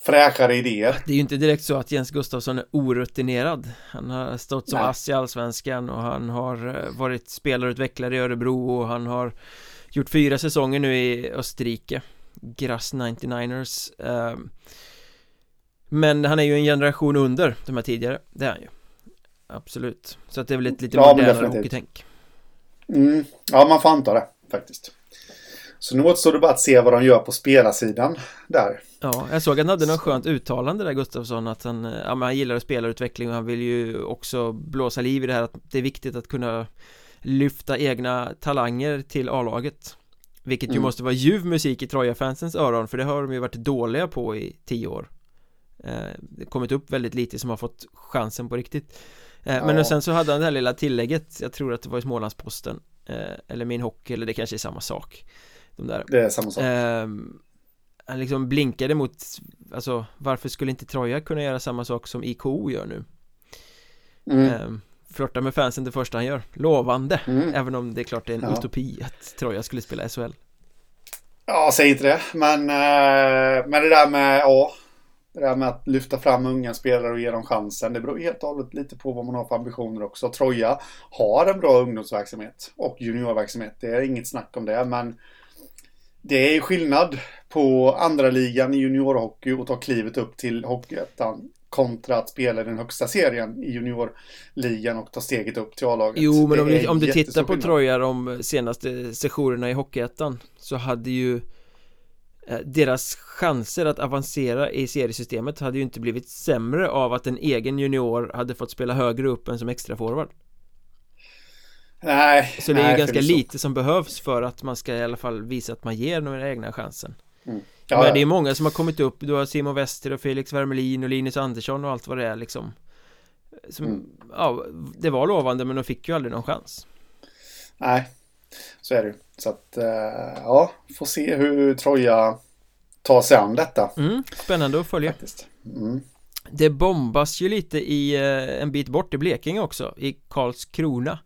Speaker 2: fräschare idéer.
Speaker 1: Det är ju inte direkt så att Jens Gustafsson är orutinerad. Han har stått som ass i Allsvenskan och han har eh, varit spelarutvecklare i Örebro och han har gjort fyra säsonger nu i Österrike. Grass 99ers ehm, Men han är ju en generation under de här tidigare, det är han ju. Absolut, så att det är väl ett lite ja, modernare hockeytänk.
Speaker 2: Mm. Ja, man får anta det faktiskt så nu återstår det bara att se vad de gör på spelarsidan där.
Speaker 1: Ja, jag såg att han hade något skönt uttalande där Gustafsson att han, ja, men han gillar spelarutveckling och han vill ju också blåsa liv i det här att det är viktigt att kunna lyfta egna talanger till A-laget Vilket ju mm. måste vara ljuv musik i Troja-fansens öron för det har de ju varit dåliga på i tio år eh, Det kommit upp väldigt lite som har fått chansen på riktigt eh, ja. Men sen så hade han det här lilla tillägget Jag tror att det var i Smålandsposten eh, Eller Min Hockey, eller det kanske är samma sak de där.
Speaker 2: Det är samma sak.
Speaker 1: Eh, han liksom blinkade mot, alltså varför skulle inte Troja kunna göra samma sak som IKO gör nu? Mm. Eh, flörta med fansen det första han gör, lovande, mm. även om det är klart det är en ja. utopi att Troja skulle spela SHL.
Speaker 2: Ja, säg inte det, men, eh, men det där med, ja, det där med att lyfta fram unga spelare och ge dem chansen. Det beror helt och hållet lite på vad man har för ambitioner också. Troja har en bra ungdomsverksamhet och juniorverksamhet. Det är inget snack om det, men det är skillnad på andra ligan i juniorhockey och ta klivet upp till Hockeyettan kontra att spela i den högsta serien i juniorligan och ta steget upp till A-laget.
Speaker 1: Jo, men om du, om du tittar på Troja de senaste sessionerna i Hockeyettan så hade ju eh, deras chanser att avancera i seriesystemet hade ju inte blivit sämre av att en egen junior hade fått spela högre upp än som extra forward.
Speaker 2: Nej
Speaker 1: Så det är
Speaker 2: nej,
Speaker 1: ju ganska lite som behövs för att man ska i alla fall visa att man ger några egna chansen. Mm. ja, Men det är många som har kommit upp. Du har Simon Wester och Felix Wermelin och Linus Andersson och allt vad det är liksom. Som, mm. Ja, det var lovande men de fick ju aldrig någon chans.
Speaker 2: Nej Så är det Så att, uh, ja, får se hur Troja tar sig an detta.
Speaker 1: Mm, Spännande att följa. Mm. Det bombas ju lite i uh, en bit bort i Blekinge också I Karlskrona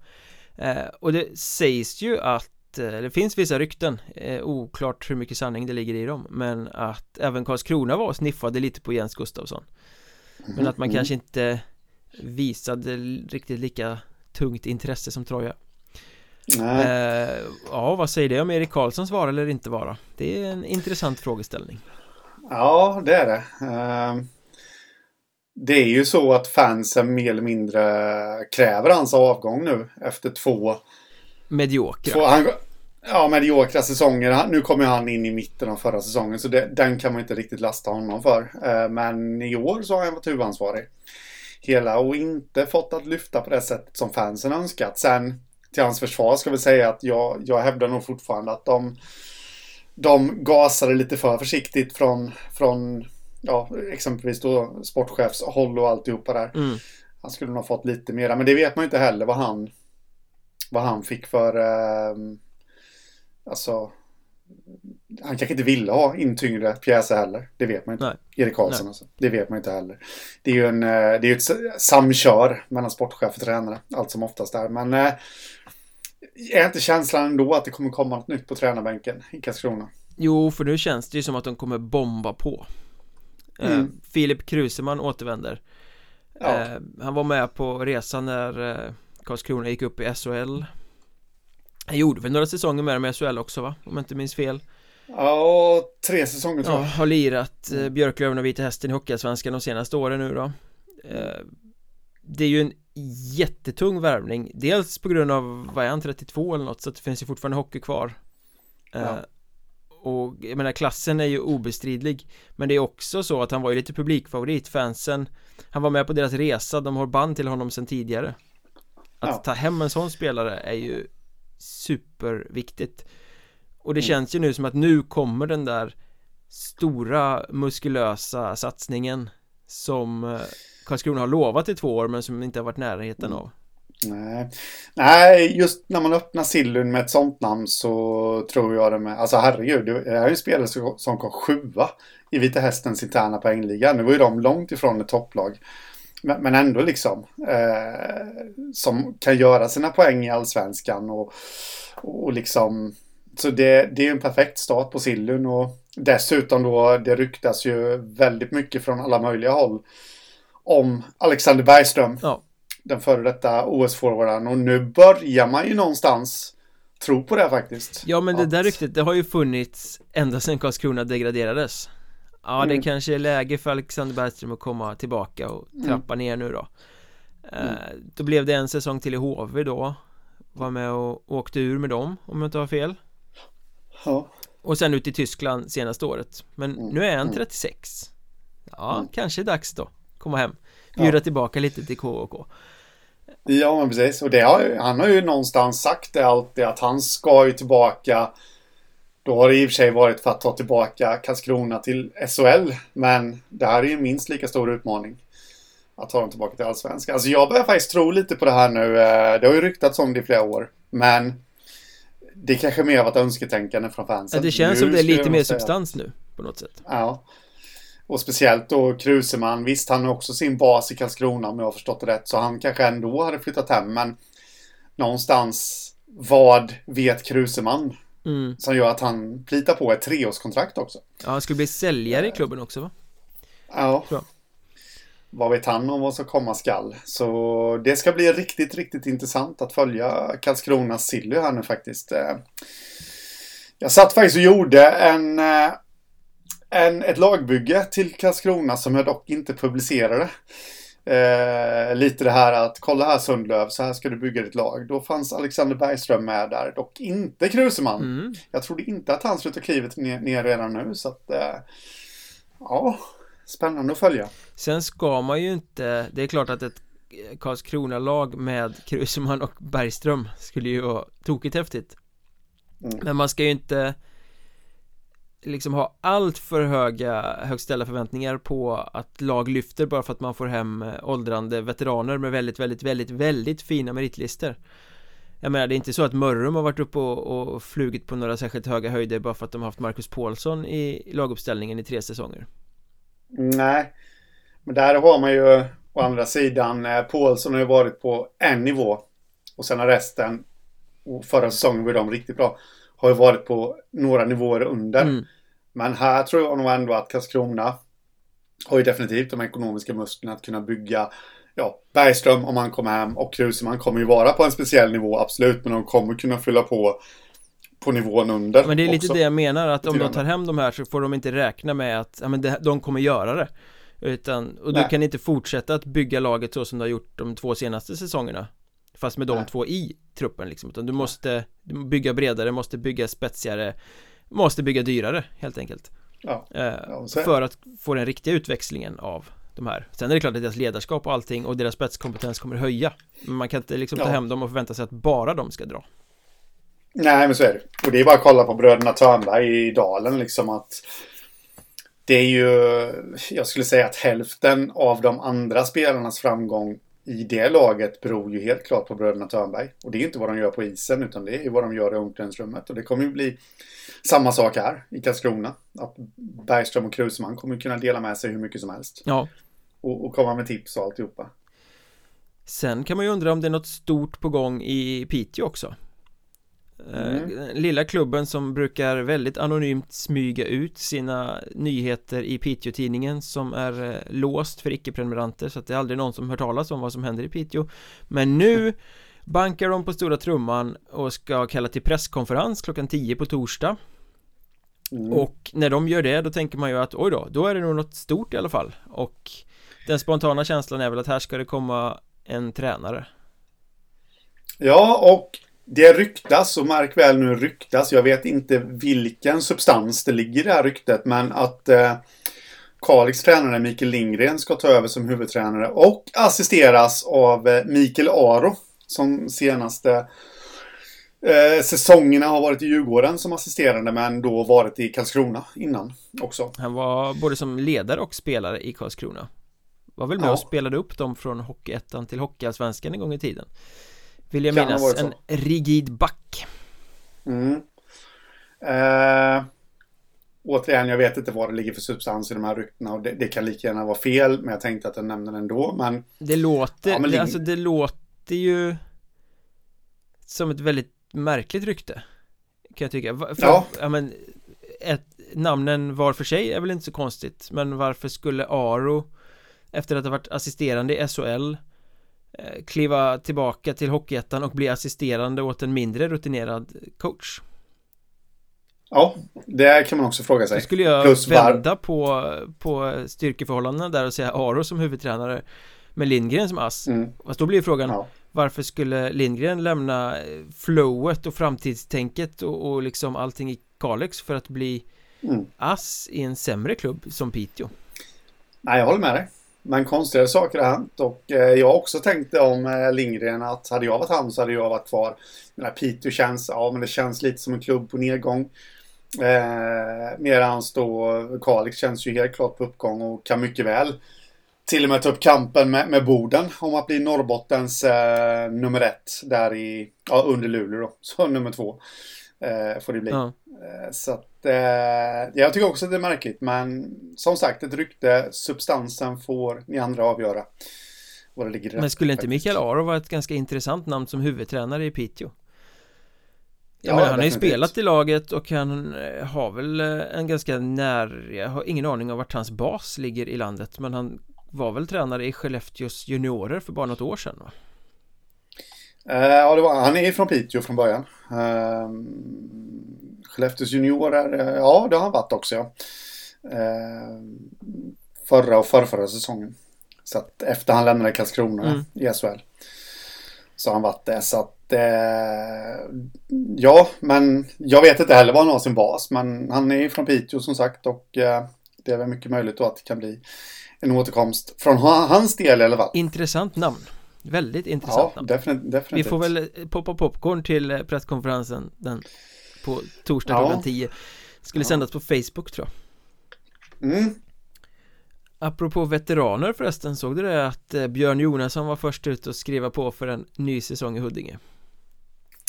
Speaker 1: Eh, och det sägs ju att eh, det finns vissa rykten, eh, oklart hur mycket sanning det ligger i dem Men att även Karlskrona var och sniffade lite på Jens Gustafsson. Men att man mm. kanske inte visade riktigt lika tungt intresse som Troja. Eh, Ja, vad säger det om Erik Karlssons vara eller inte vara? Det är en intressant frågeställning.
Speaker 2: Ja, det är det. Uh, det är ju så att fansen mer eller mindre kräver hans avgång nu efter två
Speaker 1: mediokra.
Speaker 2: Två, han, ja, mediokra säsonger. Nu kommer han in i mitten av förra säsongen så det, den kan man inte riktigt lasta honom för. Eh, men i år så har han varit huvudansvarig. Hela och inte fått att lyfta på det sättet som fansen önskat. Sen till hans försvar ska vi säga att jag, jag hävdar nog fortfarande att de de gasade lite för försiktigt från, från ja, exempelvis då sportchefshåll och alltihopa där. Mm. Han skulle nog ha fått lite mera, men det vet man ju inte heller vad han vad han fick för eh, alltså han kanske inte ville ha in tyngre pjäser heller. Det vet man inte. Nej. Erik Karlsson Nej. alltså. Det vet man inte heller. Det är ju en, eh, det är ett samkör mellan sportchef och tränare. Allt som oftast där. Men eh, är inte känslan ändå att det kommer komma något nytt på tränarbänken i Karlskrona?
Speaker 1: Jo, för nu känns det ju som att de kommer bomba på. Eh, mm. Filip Kruseman återvänder ja. Eh, han var med på resan när eh, Karlskrona gick upp i SHL Han gjorde väl några säsonger med dem i SHL också va? Om jag inte minns fel
Speaker 2: Ja, tre säsonger tror jag
Speaker 1: ja, Har lirat mm. Björklöven och Vita Hästen i Hockeyallsvenskan de senaste åren nu då Det är ju en jättetung värvning Dels på grund av, vad är han, 32 eller något Så att det finns ju fortfarande hockey kvar ja. Och jag menar klassen är ju obestridlig Men det är också så att han var ju lite publikfavorit Fansen Han var med på deras resa De har band till honom sedan tidigare Att ja. ta hem en sån spelare är ju Superviktigt Och det mm. känns ju nu som att nu kommer den där Stora muskulösa satsningen Som eh, Karlskrona har lovat i två år men som inte har varit närheten mm. av
Speaker 2: Nej. Nej, just när man öppnar Sillun med ett sånt namn så tror jag det med. Alltså herregud, det är ju en spelare som kom sjua i Vita Hästens interna poängliga. Nu var ju de långt ifrån ett topplag. Men, men ändå liksom. Eh, som kan göra sina poäng i allsvenskan och, och liksom. Så det, det är en perfekt start på Sillun och dessutom då det ryktas ju väldigt mycket från alla möjliga håll om Alexander Bergström. Ja den före detta OS-forwarden och nu börjar man ju någonstans tro på det faktiskt.
Speaker 1: Ja men det att... där ryktet det har ju funnits ända sedan Karlskrona degraderades. Ja mm. det kanske är läge för Alexander Bergström att komma tillbaka och mm. trappa mm. ner nu då. Mm. Eh, då blev det en säsong till i HV då. Var med och åkte ur med dem om jag inte har fel. Ja. Och sen ut i Tyskland senaste året. Men mm. nu är han 36. Mm. Ja, kanske dags då. Komma hem. Bjuda ja. tillbaka lite till KOK.
Speaker 2: Ja, men precis. Och det har, han har ju någonstans sagt det alltid att han ska ju tillbaka. Då har det i och för sig varit för att ta tillbaka Karlskrona till SHL. Men det här är ju minst lika stor utmaning. Att ta dem tillbaka till Allsvenskan. Alltså jag börjar faktiskt tro lite på det här nu. Eh, det har ju ryktats om det i flera år. Men det är kanske mer av ett önsketänkande från fansen.
Speaker 1: Ja, det känns nu som det är lite mer substans nu på något sätt.
Speaker 2: Ja. Och speciellt då Kruseman, visst han har också sin bas i Karlskrona om jag har förstått det rätt. Så han kanske ändå hade flyttat hem men någonstans vad vet Kruseman? Mm. Som gör att han plitar på ett treårskontrakt också.
Speaker 1: Ja, han skulle bli säljare i klubben också va?
Speaker 2: Ja. Vad vet han om vad som komma skall? Så det ska bli riktigt, riktigt intressant att följa Karlskronas Silly här nu faktiskt. Eh, jag satt faktiskt och gjorde en eh, en, ett lagbygge till Karlskrona som jag dock inte publicerade. Eh, lite det här att kolla här Sundlöv, så här ska du bygga ditt lag. Då fanns Alexander Bergström med där, dock inte Kruseman. Mm. Jag trodde inte att han slutade klivet ner, ner redan nu, så att eh, ja, spännande att följa.
Speaker 1: Sen ska man ju inte, det är klart att ett Karlskrona-lag med Kruseman och Bergström skulle ju vara tokigt häftigt. Mm. Men man ska ju inte liksom ha allt för höga högt ställda förväntningar på att lag lyfter bara för att man får hem eh, åldrande veteraner med väldigt, väldigt, väldigt, väldigt fina meritlistor. Jag menar, det är inte så att Mörrum har varit uppe och, och flugit på några särskilt höga höjder bara för att de har haft Marcus Paulsson i laguppställningen i tre säsonger
Speaker 2: Nej Men där har man ju å andra sidan eh, Paulsson har ju varit på en nivå och sen har resten och förra säsongen var de riktigt bra har ju varit på några nivåer under. Mm. Men här tror jag nog ändå att Karlskrona har ju definitivt de ekonomiska musklerna att kunna bygga Ja, Bergström om han kommer hem och Kruseman kommer ju vara på en speciell nivå, absolut. Men de kommer kunna fylla på på nivån under
Speaker 1: Men det är lite också. det jag menar, att om de tar hem de här så får de inte räkna med att ja, men det, de kommer göra det Utan, och du Nej. kan inte fortsätta att bygga laget så som du har gjort de två senaste säsongerna Fast med de Nej. två i truppen liksom. Utan du måste bygga bredare, måste bygga spetsigare Måste bygga dyrare helt enkelt. Ja. Eh, ja För att få den riktiga utväxlingen av de här. Sen är det klart att deras ledarskap och allting och deras spetskompetens kommer höja. Men man kan inte liksom ta hem dem och förvänta sig att bara de ska dra.
Speaker 2: Nej men så är det. Och det är bara att kolla på bröderna Törnberg i Dalen liksom att Det är ju Jag skulle säga att hälften av de andra spelarnas framgång i det laget beror ju helt klart på bröderna Törnberg. Och det är inte vad de gör på isen utan det är vad de gör i omklädningsrummet. Och det kommer ju bli samma sak här i Karlskrona. Att Bergström och Kruseman kommer kunna dela med sig hur mycket som helst.
Speaker 1: Ja.
Speaker 2: Och, och komma med tips och alltihopa.
Speaker 1: Sen kan man ju undra om det är något stort på gång i Piteå också. Mm. Eh, lilla klubben som brukar väldigt anonymt smyga ut sina nyheter i Piteå-tidningen som är eh, låst för icke-prenumeranter så att det är aldrig någon som hört talas om vad som händer i Piteå Men nu bankar de på stora trumman och ska kalla till presskonferens klockan 10 på torsdag mm. Och när de gör det då tänker man ju att oj då, då är det nog något stort i alla fall Och den spontana känslan är väl att här ska det komma en tränare
Speaker 2: Ja, och det ryktas, och märk väl nu ryktas, jag vet inte vilken substans det ligger i det här ryktet, men att eh, Kalix tränare Mikael Lindgren ska ta över som huvudtränare och assisteras av eh, Mikael Aro som senaste eh, säsongerna har varit i Djurgården som assisterande men då varit i Karlskrona innan också.
Speaker 1: Han var både som ledare och spelare i Karlskrona. var väl med ja. och spelade upp dem från Hockeyettan till Hockeyallsvenskan en gång i tiden Vill jag kan minnas, en rigid back
Speaker 2: mm. eh, Återigen, jag vet inte vad det ligger för substans i de här ryktena och det, det, kan lika gärna vara fel men jag tänkte att jag nämner den ändå men
Speaker 1: Det låter, ja, men det, alltså det låter ju Som ett väldigt märkligt rykte Kan jag tycka för, ja. ja men ett, Namnen var för sig är väl inte så konstigt Men varför skulle Aro Efter att ha varit assisterande i SHL Kliva tillbaka till Hockeyettan och bli assisterande åt en mindre rutinerad coach
Speaker 2: Ja, det kan man också fråga sig.
Speaker 1: Då skulle jag Plus vända var... på, på styrkeförhållandena där och säga Aro som huvudtränare med Lindgren som ass. Mm. Fast då blir frågan ja. Varför skulle Lindgren lämna flowet och framtidstänket och, och liksom allting i Kalix för att bli mm. ass i en sämre klubb som Piteå?
Speaker 2: Nej, jag håller med dig. Men konstigare saker har hänt och eh, jag har också tänkt om eh, Lindgren att hade jag varit han så hade jag varit kvar. Men Piteå känns, ja men det känns lite som en klubb på nedgång. Eh, Medans då Kalix känns ju helt klart på uppgång och kan mycket väl till och med ta upp kampen med, med Boden om att bli Norrbottens eh, nummer ett där i, ja, under Luleå då. Så nummer två eh, får det bli. Ja. Eh, så att eh, jag tycker också att det är märkligt men som sagt ett rykte, substansen får ni andra avgöra. Vad det ligger
Speaker 1: Men skulle inte Mikael Aro vara ett ganska intressant namn som huvudtränare i Piteå? Ja, men han har ju spelat i laget och han eh, har väl eh, en ganska när Jag har ingen aning om vart hans bas ligger i landet Men han var väl tränare i Skellefteås juniorer för bara något år sedan va?
Speaker 2: Uh, ja, det var, han är från Piteå från början uh, Skellefteås juniorer, uh, ja det har han varit också ja uh, Förra och förrförra säsongen Så att efter han lämnade Karlskrona mm. i SHL Så har han varit det så att eh, ja, men jag vet inte heller var han har sin bas. Men han är från Piteå som sagt och eh, det är väl mycket möjligt då att det kan bli en återkomst från hans del i alla fall.
Speaker 1: Intressant namn. Väldigt intressant
Speaker 2: ja. Definitivt, definitivt.
Speaker 1: Vi får väl poppa popcorn till eh, presskonferensen den på torsdag ja. klockan 10. Skulle ja. sändas på Facebook tror jag. Mm. Apropå veteraner förresten, såg du det att eh, Björn Jonasson var först ut och skriva på för en ny säsong i Huddinge?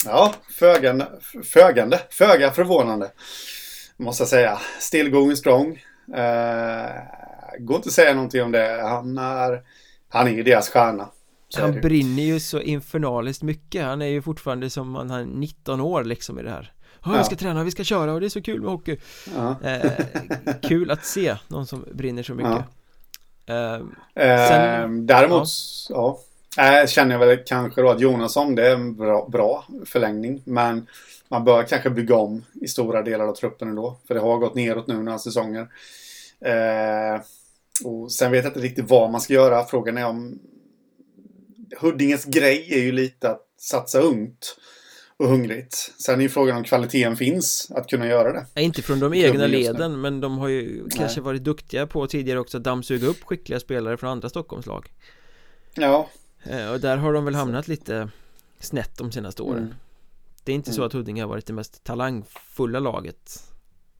Speaker 2: Ja, fögande, fögande, föga förvånande. Måste jag säga. Still going strong. Uh, går inte att säga någonting om det. Han är, han är deras stjärna.
Speaker 1: Han brinner ju så infernaliskt mycket. Han är ju fortfarande som han har 19 år liksom i det här. Ja, vi ska träna, vi ska köra och det är så kul med hockey. Ja. Uh, kul att se någon som brinner så mycket.
Speaker 2: Ja. Uh, sen, däremot, ja. Äh, känner jag väl kanske då att Jonasson det är en bra, bra förlängning. Men man bör kanske bygga om i stora delar av truppen ändå. För det har gått neråt nu några säsonger. Eh, och sen vet jag inte riktigt vad man ska göra. Frågan är om Huddinges grej är ju lite att satsa ungt och hungrigt. Sen är ju frågan om kvaliteten finns att kunna göra det.
Speaker 1: Nej, inte från de egna leden, men de har ju Nej. kanske varit duktiga på tidigare också att dammsuga upp skickliga spelare från andra Stockholmslag.
Speaker 2: Ja,
Speaker 1: Eh, och där har de väl hamnat lite snett de senaste åren mm. Det är inte så mm. att Huddinge har varit det mest talangfulla laget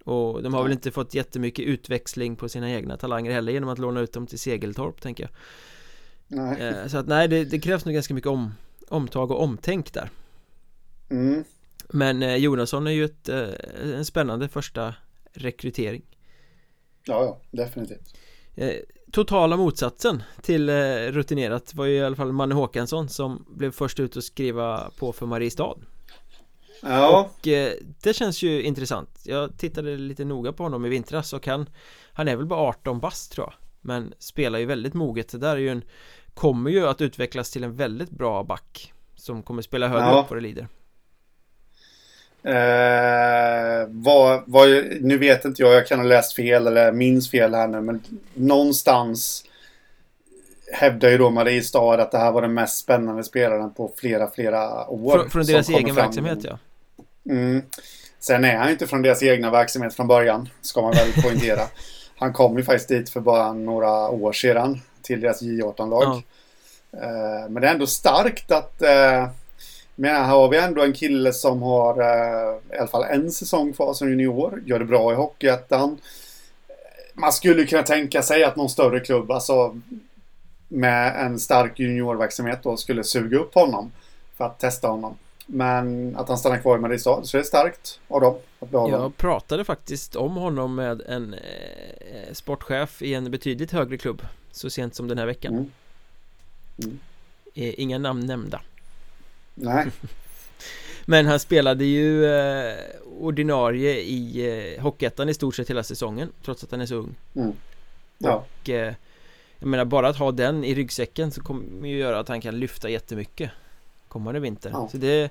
Speaker 1: Och de har väl inte fått jättemycket utväxling på sina egna talanger heller genom att låna ut dem till Segeltorp tänker jag nej. Eh, så att nej, det, det, krävs nog ganska mycket om, omtag och omtänk där. Mm. Men eh, Jonasson är ju ett, en spännande första rekrytering.
Speaker 2: Ja, ja, definitivt.
Speaker 1: Totala motsatsen till eh, rutinerat var ju i alla fall Manne Håkansson som blev först ut att skriva på för Mariestad. Ja. Och eh, det känns ju intressant. Jag tittade lite noga på honom i vintras och han Han är väl bara 18 bast tror jag Men spelar ju väldigt moget Det där är ju en Kommer ju att utvecklas till en väldigt bra back Som kommer spela högre ja. upp vad det lider
Speaker 2: Eh, vad, vad, nu vet inte jag, jag kan ha läst fel eller minns fel här nu, men någonstans hävdar ju då Mariestad att det här var den mest spännande spelaren på flera, flera år.
Speaker 1: Från, från deras egen fram. verksamhet, ja.
Speaker 2: Mm. Sen är han inte från deras egna verksamhet från början, ska man väl poängtera. han kom ju faktiskt dit för bara några år sedan till deras J18-lag. Ja. Eh, men det är ändå starkt att eh, men här har vi ändå en kille som har eh, i alla fall en säsong kvar som junior. Gör det bra i Hockeyettan. Man skulle kunna tänka sig att någon större klubb, alltså med en stark juniorverksamhet då skulle suga upp honom för att testa honom. Men att han stannar kvar i Mariestad så är det starkt av dem att behålla
Speaker 1: Jag pratade faktiskt om honom med en eh, sportchef i en betydligt högre klubb så sent som den här veckan.
Speaker 2: Mm. Mm.
Speaker 1: Eh, inga namn nämnda.
Speaker 2: Nej.
Speaker 1: Men han spelade ju eh, ordinarie i eh, Hockeyettan i stort sett hela säsongen trots att han är så ung.
Speaker 2: Mm. Ja.
Speaker 1: Och eh, jag menar bara att ha den i ryggsäcken så kommer ju göra att han kan lyfta jättemycket kommande vinter.
Speaker 2: Ja.
Speaker 1: Så det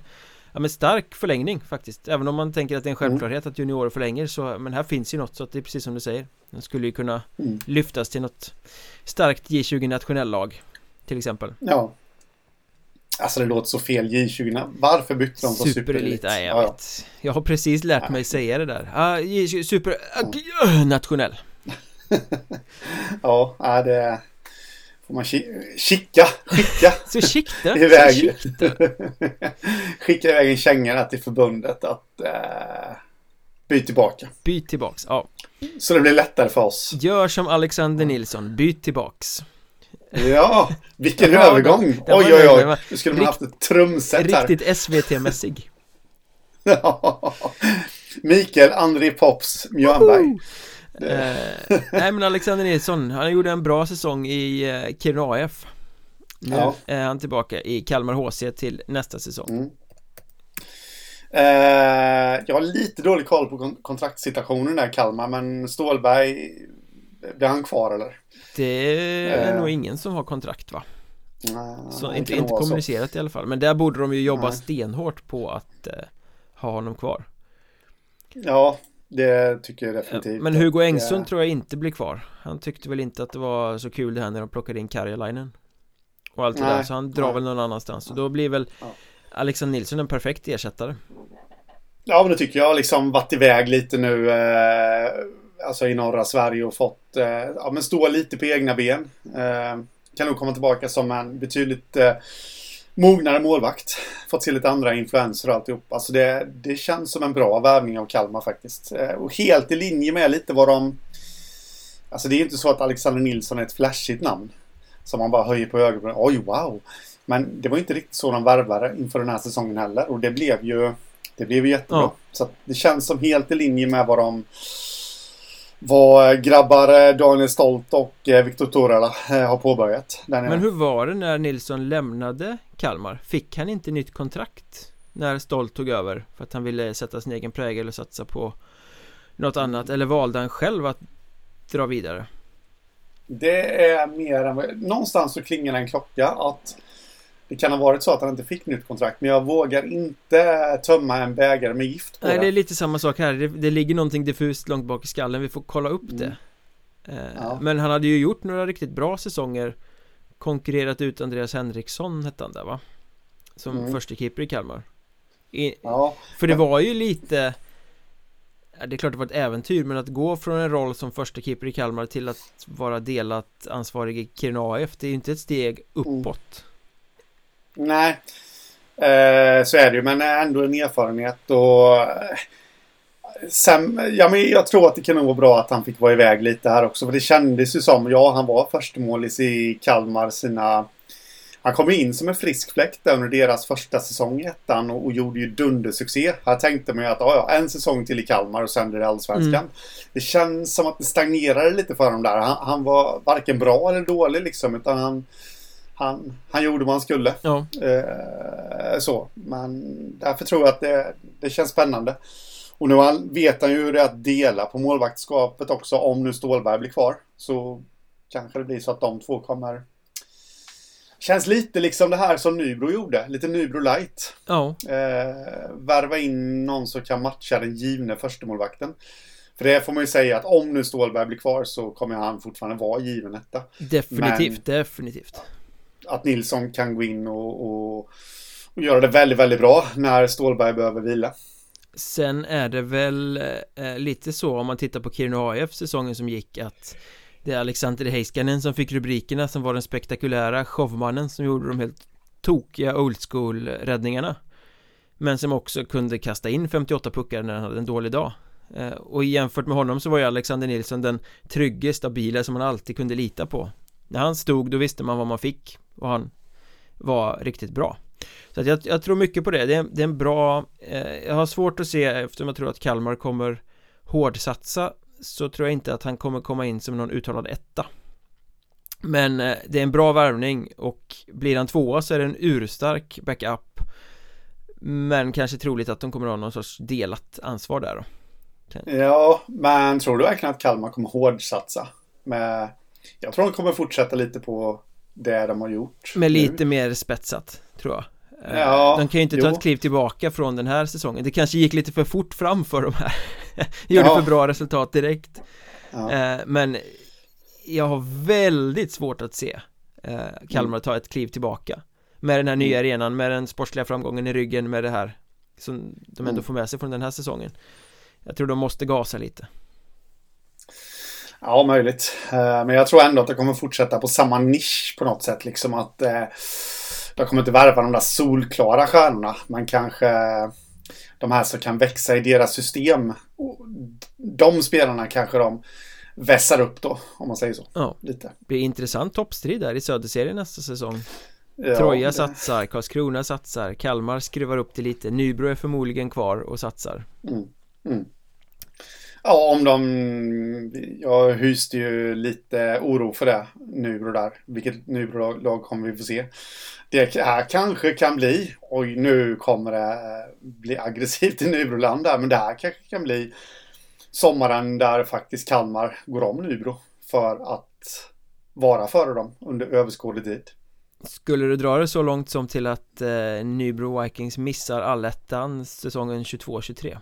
Speaker 1: ja, men stark förlängning faktiskt. Även om man tänker att det är en
Speaker 2: Mm.
Speaker 1: självklarhet att juniorer förlänger så men här finns ju något så att det är precis som du säger. Den skulle ju kunna
Speaker 2: Mm.
Speaker 1: lyftas till något starkt J20 nationellag till exempel.
Speaker 2: Ja. Alltså det låter så fel J20. Varför bytte de på
Speaker 1: Superelit, nej jag
Speaker 2: Ja, ja.
Speaker 1: vet Jag har precis lärt mig säga det där ah, J20, Super, ah, nationell
Speaker 2: Ja, det får man ki- kika, skicka
Speaker 1: Så sikta, så
Speaker 2: iväg.
Speaker 1: sikta
Speaker 2: Skicka iväg en känga till förbundet att eh, byt tillbaka.
Speaker 1: Byt tillbaks, ja
Speaker 2: Så det blir lättare för oss.
Speaker 1: Gör som Alexander Nilsson, byt tillbaks
Speaker 2: Ja, vilken
Speaker 1: Ja,
Speaker 2: övergång. oj, oj, oj. Nu skulle man haft ett trumset här.
Speaker 1: Riktigt SVT-mässig
Speaker 2: Ja. Mikael André Pops Mjörnberg.
Speaker 1: Eh, Nej men Alexander Nilsson, han gjorde en bra säsong i eh, Kiruna AF Nu
Speaker 2: Ja.
Speaker 1: är han tillbaka i Kalmar HC till nästa säsong
Speaker 2: Mm. Eh, jag har lite dålig koll på kon- kontraktssituationen där i Kalmar, men Stålberg, blir han kvar eller?
Speaker 1: Det är
Speaker 2: Eh.
Speaker 1: nog ingen som har kontrakt va?
Speaker 2: Nej,
Speaker 1: Så inte, inte
Speaker 2: vara så.
Speaker 1: kommunicerat i alla fall Men där borde de ju jobba
Speaker 2: Nej.
Speaker 1: stenhårt på att eh, ha honom kvar
Speaker 2: Ja, det tycker jag definitivt.
Speaker 1: Men Hugo Engström
Speaker 2: eh,
Speaker 1: tror jag inte blir kvar Han tyckte väl inte att det var så kul det här när de plockade in Karjalainen Och allt det
Speaker 2: Nej,
Speaker 1: där så han drar
Speaker 2: nej.
Speaker 1: väl någon annanstans Så då blir väl
Speaker 2: Ja.
Speaker 1: Alexander Nilsson en perfekt ersättare
Speaker 2: Ja, men det tycker jag liksom varit iväg lite nu. Eh, alltså i norra Sverige och fått, eh, ja men stå lite på egna ben. Eh, kan nog komma tillbaka som en betydligt eh, mognare målvakt. Fått se lite andra influenser och alltihop. Alltså det, det känns som en bra värvning av Kalmar faktiskt. Eh, och helt i linje med lite vad de... Alltså det är ju inte så att Alexander Nilsson är ett flashigt namn. Som man bara höjer på ögonen. Oj, wow! Men det var inte riktigt så de värvade inför den här säsongen heller. Och det blev ju... Det blev ju jättebra.
Speaker 1: Ja.
Speaker 2: Så det känns som helt i linje med vad de... Vad grabbar eh, Daniel Stolt och eh, Viktor Torala eh, har påbörjat.
Speaker 1: Men hur var det när Nilsson lämnade Kalmar? Fick han inte nytt kontrakt? När Stolt tog över? För att han ville sätta sin egen prägel och satsa på något annat? Eller valde han själv att dra vidare?
Speaker 2: Det är mer än Någonstans så klingar en klocka att det kan ha varit så att han inte fick nytt kontrakt. Men jag vågar inte tömma en bägare med gift på
Speaker 1: Nej,
Speaker 2: det.
Speaker 1: det är lite samma sak här. Det, det ligger någonting diffust långt bak i skallen. Vi får kolla upp det. Eh,
Speaker 2: Ja.
Speaker 1: Men han hade ju gjort några riktigt bra säsonger. Konkurrerat ut Andreas Henriksson hette han där va? Som
Speaker 2: Mm.
Speaker 1: första keeper i Kalmar. I,
Speaker 2: Ja,
Speaker 1: För det var ju lite Det är klart det var ett äventyr men att gå från en roll som första keeper i Kalmar till att vara delat ansvarig i Kiruna AF Det är ju inte ett steg uppåt
Speaker 2: nej. Eh, så är det ju. Men ändå en erfarenhet och... Sen, ja, men jag tror att det kan nog vara bra att han fick vara iväg lite här också. För det kändes ju som, ja han var förstemålis i Kalmar sina... Han kom in som en frisk fläkt där under deras första säsong i ettan och, och gjorde ju dundersuccé. Här tänkte man ju att ja, en säsong till i Kalmar och sen blir det allsvenskan.
Speaker 1: Mm.
Speaker 2: Det känns som att det stagnerade lite för honom där. Han, han var varken bra eller dålig liksom utan han, han, han gjorde vad han skulle.
Speaker 1: Ja,
Speaker 2: Eh, så. Men därför tror jag att det, det känns spännande. Och nu vet han ju hur det är att dela på målvaktskapet också. Om nu Stålberg blir kvar. Så kanske det blir så att de två kommer... Känns lite liksom det här som Nybro gjorde. Lite Nybro light.
Speaker 1: ja
Speaker 2: Eh, värva in någon som kan matcha den givne förstemålvakten. För det får man ju säga att om nu Stålberg blir kvar så kommer han fortfarande vara given etta.
Speaker 1: definitivt, definitivt
Speaker 2: att Nilsson kan gå in och, och, och göra det väldigt, väldigt bra när Stålberg behöver vila.
Speaker 1: Sen är det väl eh, lite så om man tittar på Kiruna AF säsongen som gick att Det är Alexander Heiskanen som fick rubrikerna som var den spektakulära showmannen som gjorde de helt tokiga old school räddningarna Men som också kunde kasta in 58 puckar när han hade en dålig dag. Eh, Och jämfört med honom så var ju Alexander Nilsson den trygge, stabila som man alltid kunde lita på. När han stod då visste man vad man fick och han var riktigt bra. Så att jag, jag tror mycket på det, det är, det är en bra eh, Jag har svårt att se eftersom jag tror att Kalmar kommer hårdsatsa Så tror jag inte att han kommer komma in som någon uttalad etta. Men eh, det är en bra värvning och blir han tvåa så är det en urstark backup. Men kanske troligt att de kommer att ha någon sorts delat ansvar där då.
Speaker 2: Ja, men tror du verkligen att Kalmar kommer hårdsatsa? Med, jag tror de kommer fortsätta lite på det de har gjort.
Speaker 1: Med lite nu. mer spetsat, tror jag. Eh, ja, de kan ju inte ta jo. ett kliv tillbaka från den här säsongen Det kanske gick lite för fort fram för de här Gjorde ja. för bra resultat direkt ja. Eh, men Jag har väldigt svårt att se eh, Kalmar mm. ta ett kliv tillbaka Med den här nya mm. arenan, med den sportsliga framgången i ryggen med det här Som de ändå mm. får med sig från den här säsongen Jag tror de måste gasa lite
Speaker 2: Ja, möjligt. Men jag tror ändå att det kommer fortsätta på samma nisch på något sätt. Liksom att de kommer inte värva de där solklara stjärnorna. Men kanske de här som kan växa i deras system. De spelarna kanske de vässar upp då, om man säger så.
Speaker 1: Ja, lite. Det blir intressant toppstrid där i Söderserien nästa säsong. Ja, Troja det... satsar, Karlskrona satsar, Kalmar skruvar upp det lite, Nybro är förmodligen kvar och satsar. Mm. Mm.
Speaker 2: Ja, om de... Jag hyste ju lite oro för det, Nybro där. Vilket Nybro-lag kommer vi få se. Det här kanske kan bli, oj nu kommer det eh, bli aggressivt i Nybroland där, men det här kanske kan bli sommaren där faktiskt Kalmar går om Nybro för att vara före dem under överskådlig tid.
Speaker 1: Skulle du dra det så långt som till att eh, Nybro Vikings missar allettan säsongen 22-23?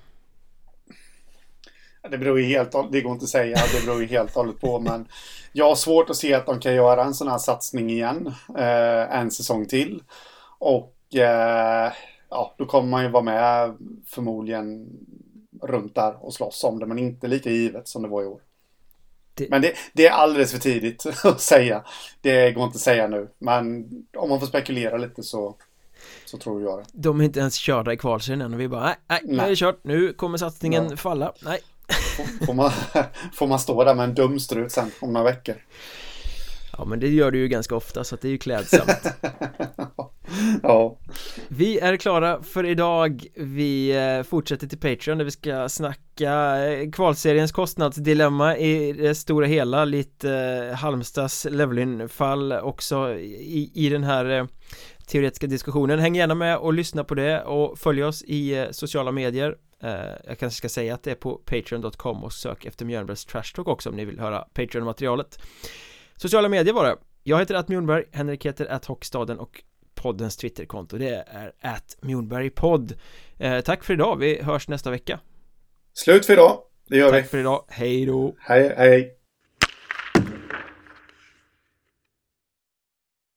Speaker 2: Det beror ju helt, det går inte att säga, det beror ju helt och hållet på. Men jag har svårt att se att de kan göra en sån här satsning igen. Eh, en säsong till. Och eh, ja, då kommer man ju vara med förmodligen runt där och slåss om det. Men inte lika givet som det var i år. Det... Men det, det, är alldeles för tidigt att säga. Det går inte att säga nu. Men om man får spekulera lite så så tror jag det.
Speaker 1: De är inte ens körda i kvalserien än och vi bara nej, nej, nu är det kört, nu kommer satsningen ja. falla, nej
Speaker 2: Får man, får man stå där med en dumstrut sen om några veckor?
Speaker 1: Ja men det gör du ju ganska ofta så det är ju klädsamt. Ja. Vi är klara för idag. Vi eh, fortsätter till Patreon där vi ska snacka eh, kvalseriens kostnadsdilemma i det stora hela. Lite eh, Halmstads Levelin-fall också i, i den här teoretiska diskussionen. Häng gärna med och lyssna på det och följ oss i sociala medier jag kanske ska säga att det är på Patreon.com och sök efter Mjölnbergs Trash Talk också om ni vill höra Patreon-materialet. Sociala medier var det. Jag heter att Mjornberg, Henrik heter att Hockstaden och poddens Twitterkonto det är att Mjornbergpodd eh, Tack för idag, vi hörs nästa vecka.
Speaker 2: Slut för idag, det gör
Speaker 1: Tack
Speaker 2: vi.
Speaker 1: Tack för idag, hej då.
Speaker 2: Hej, hej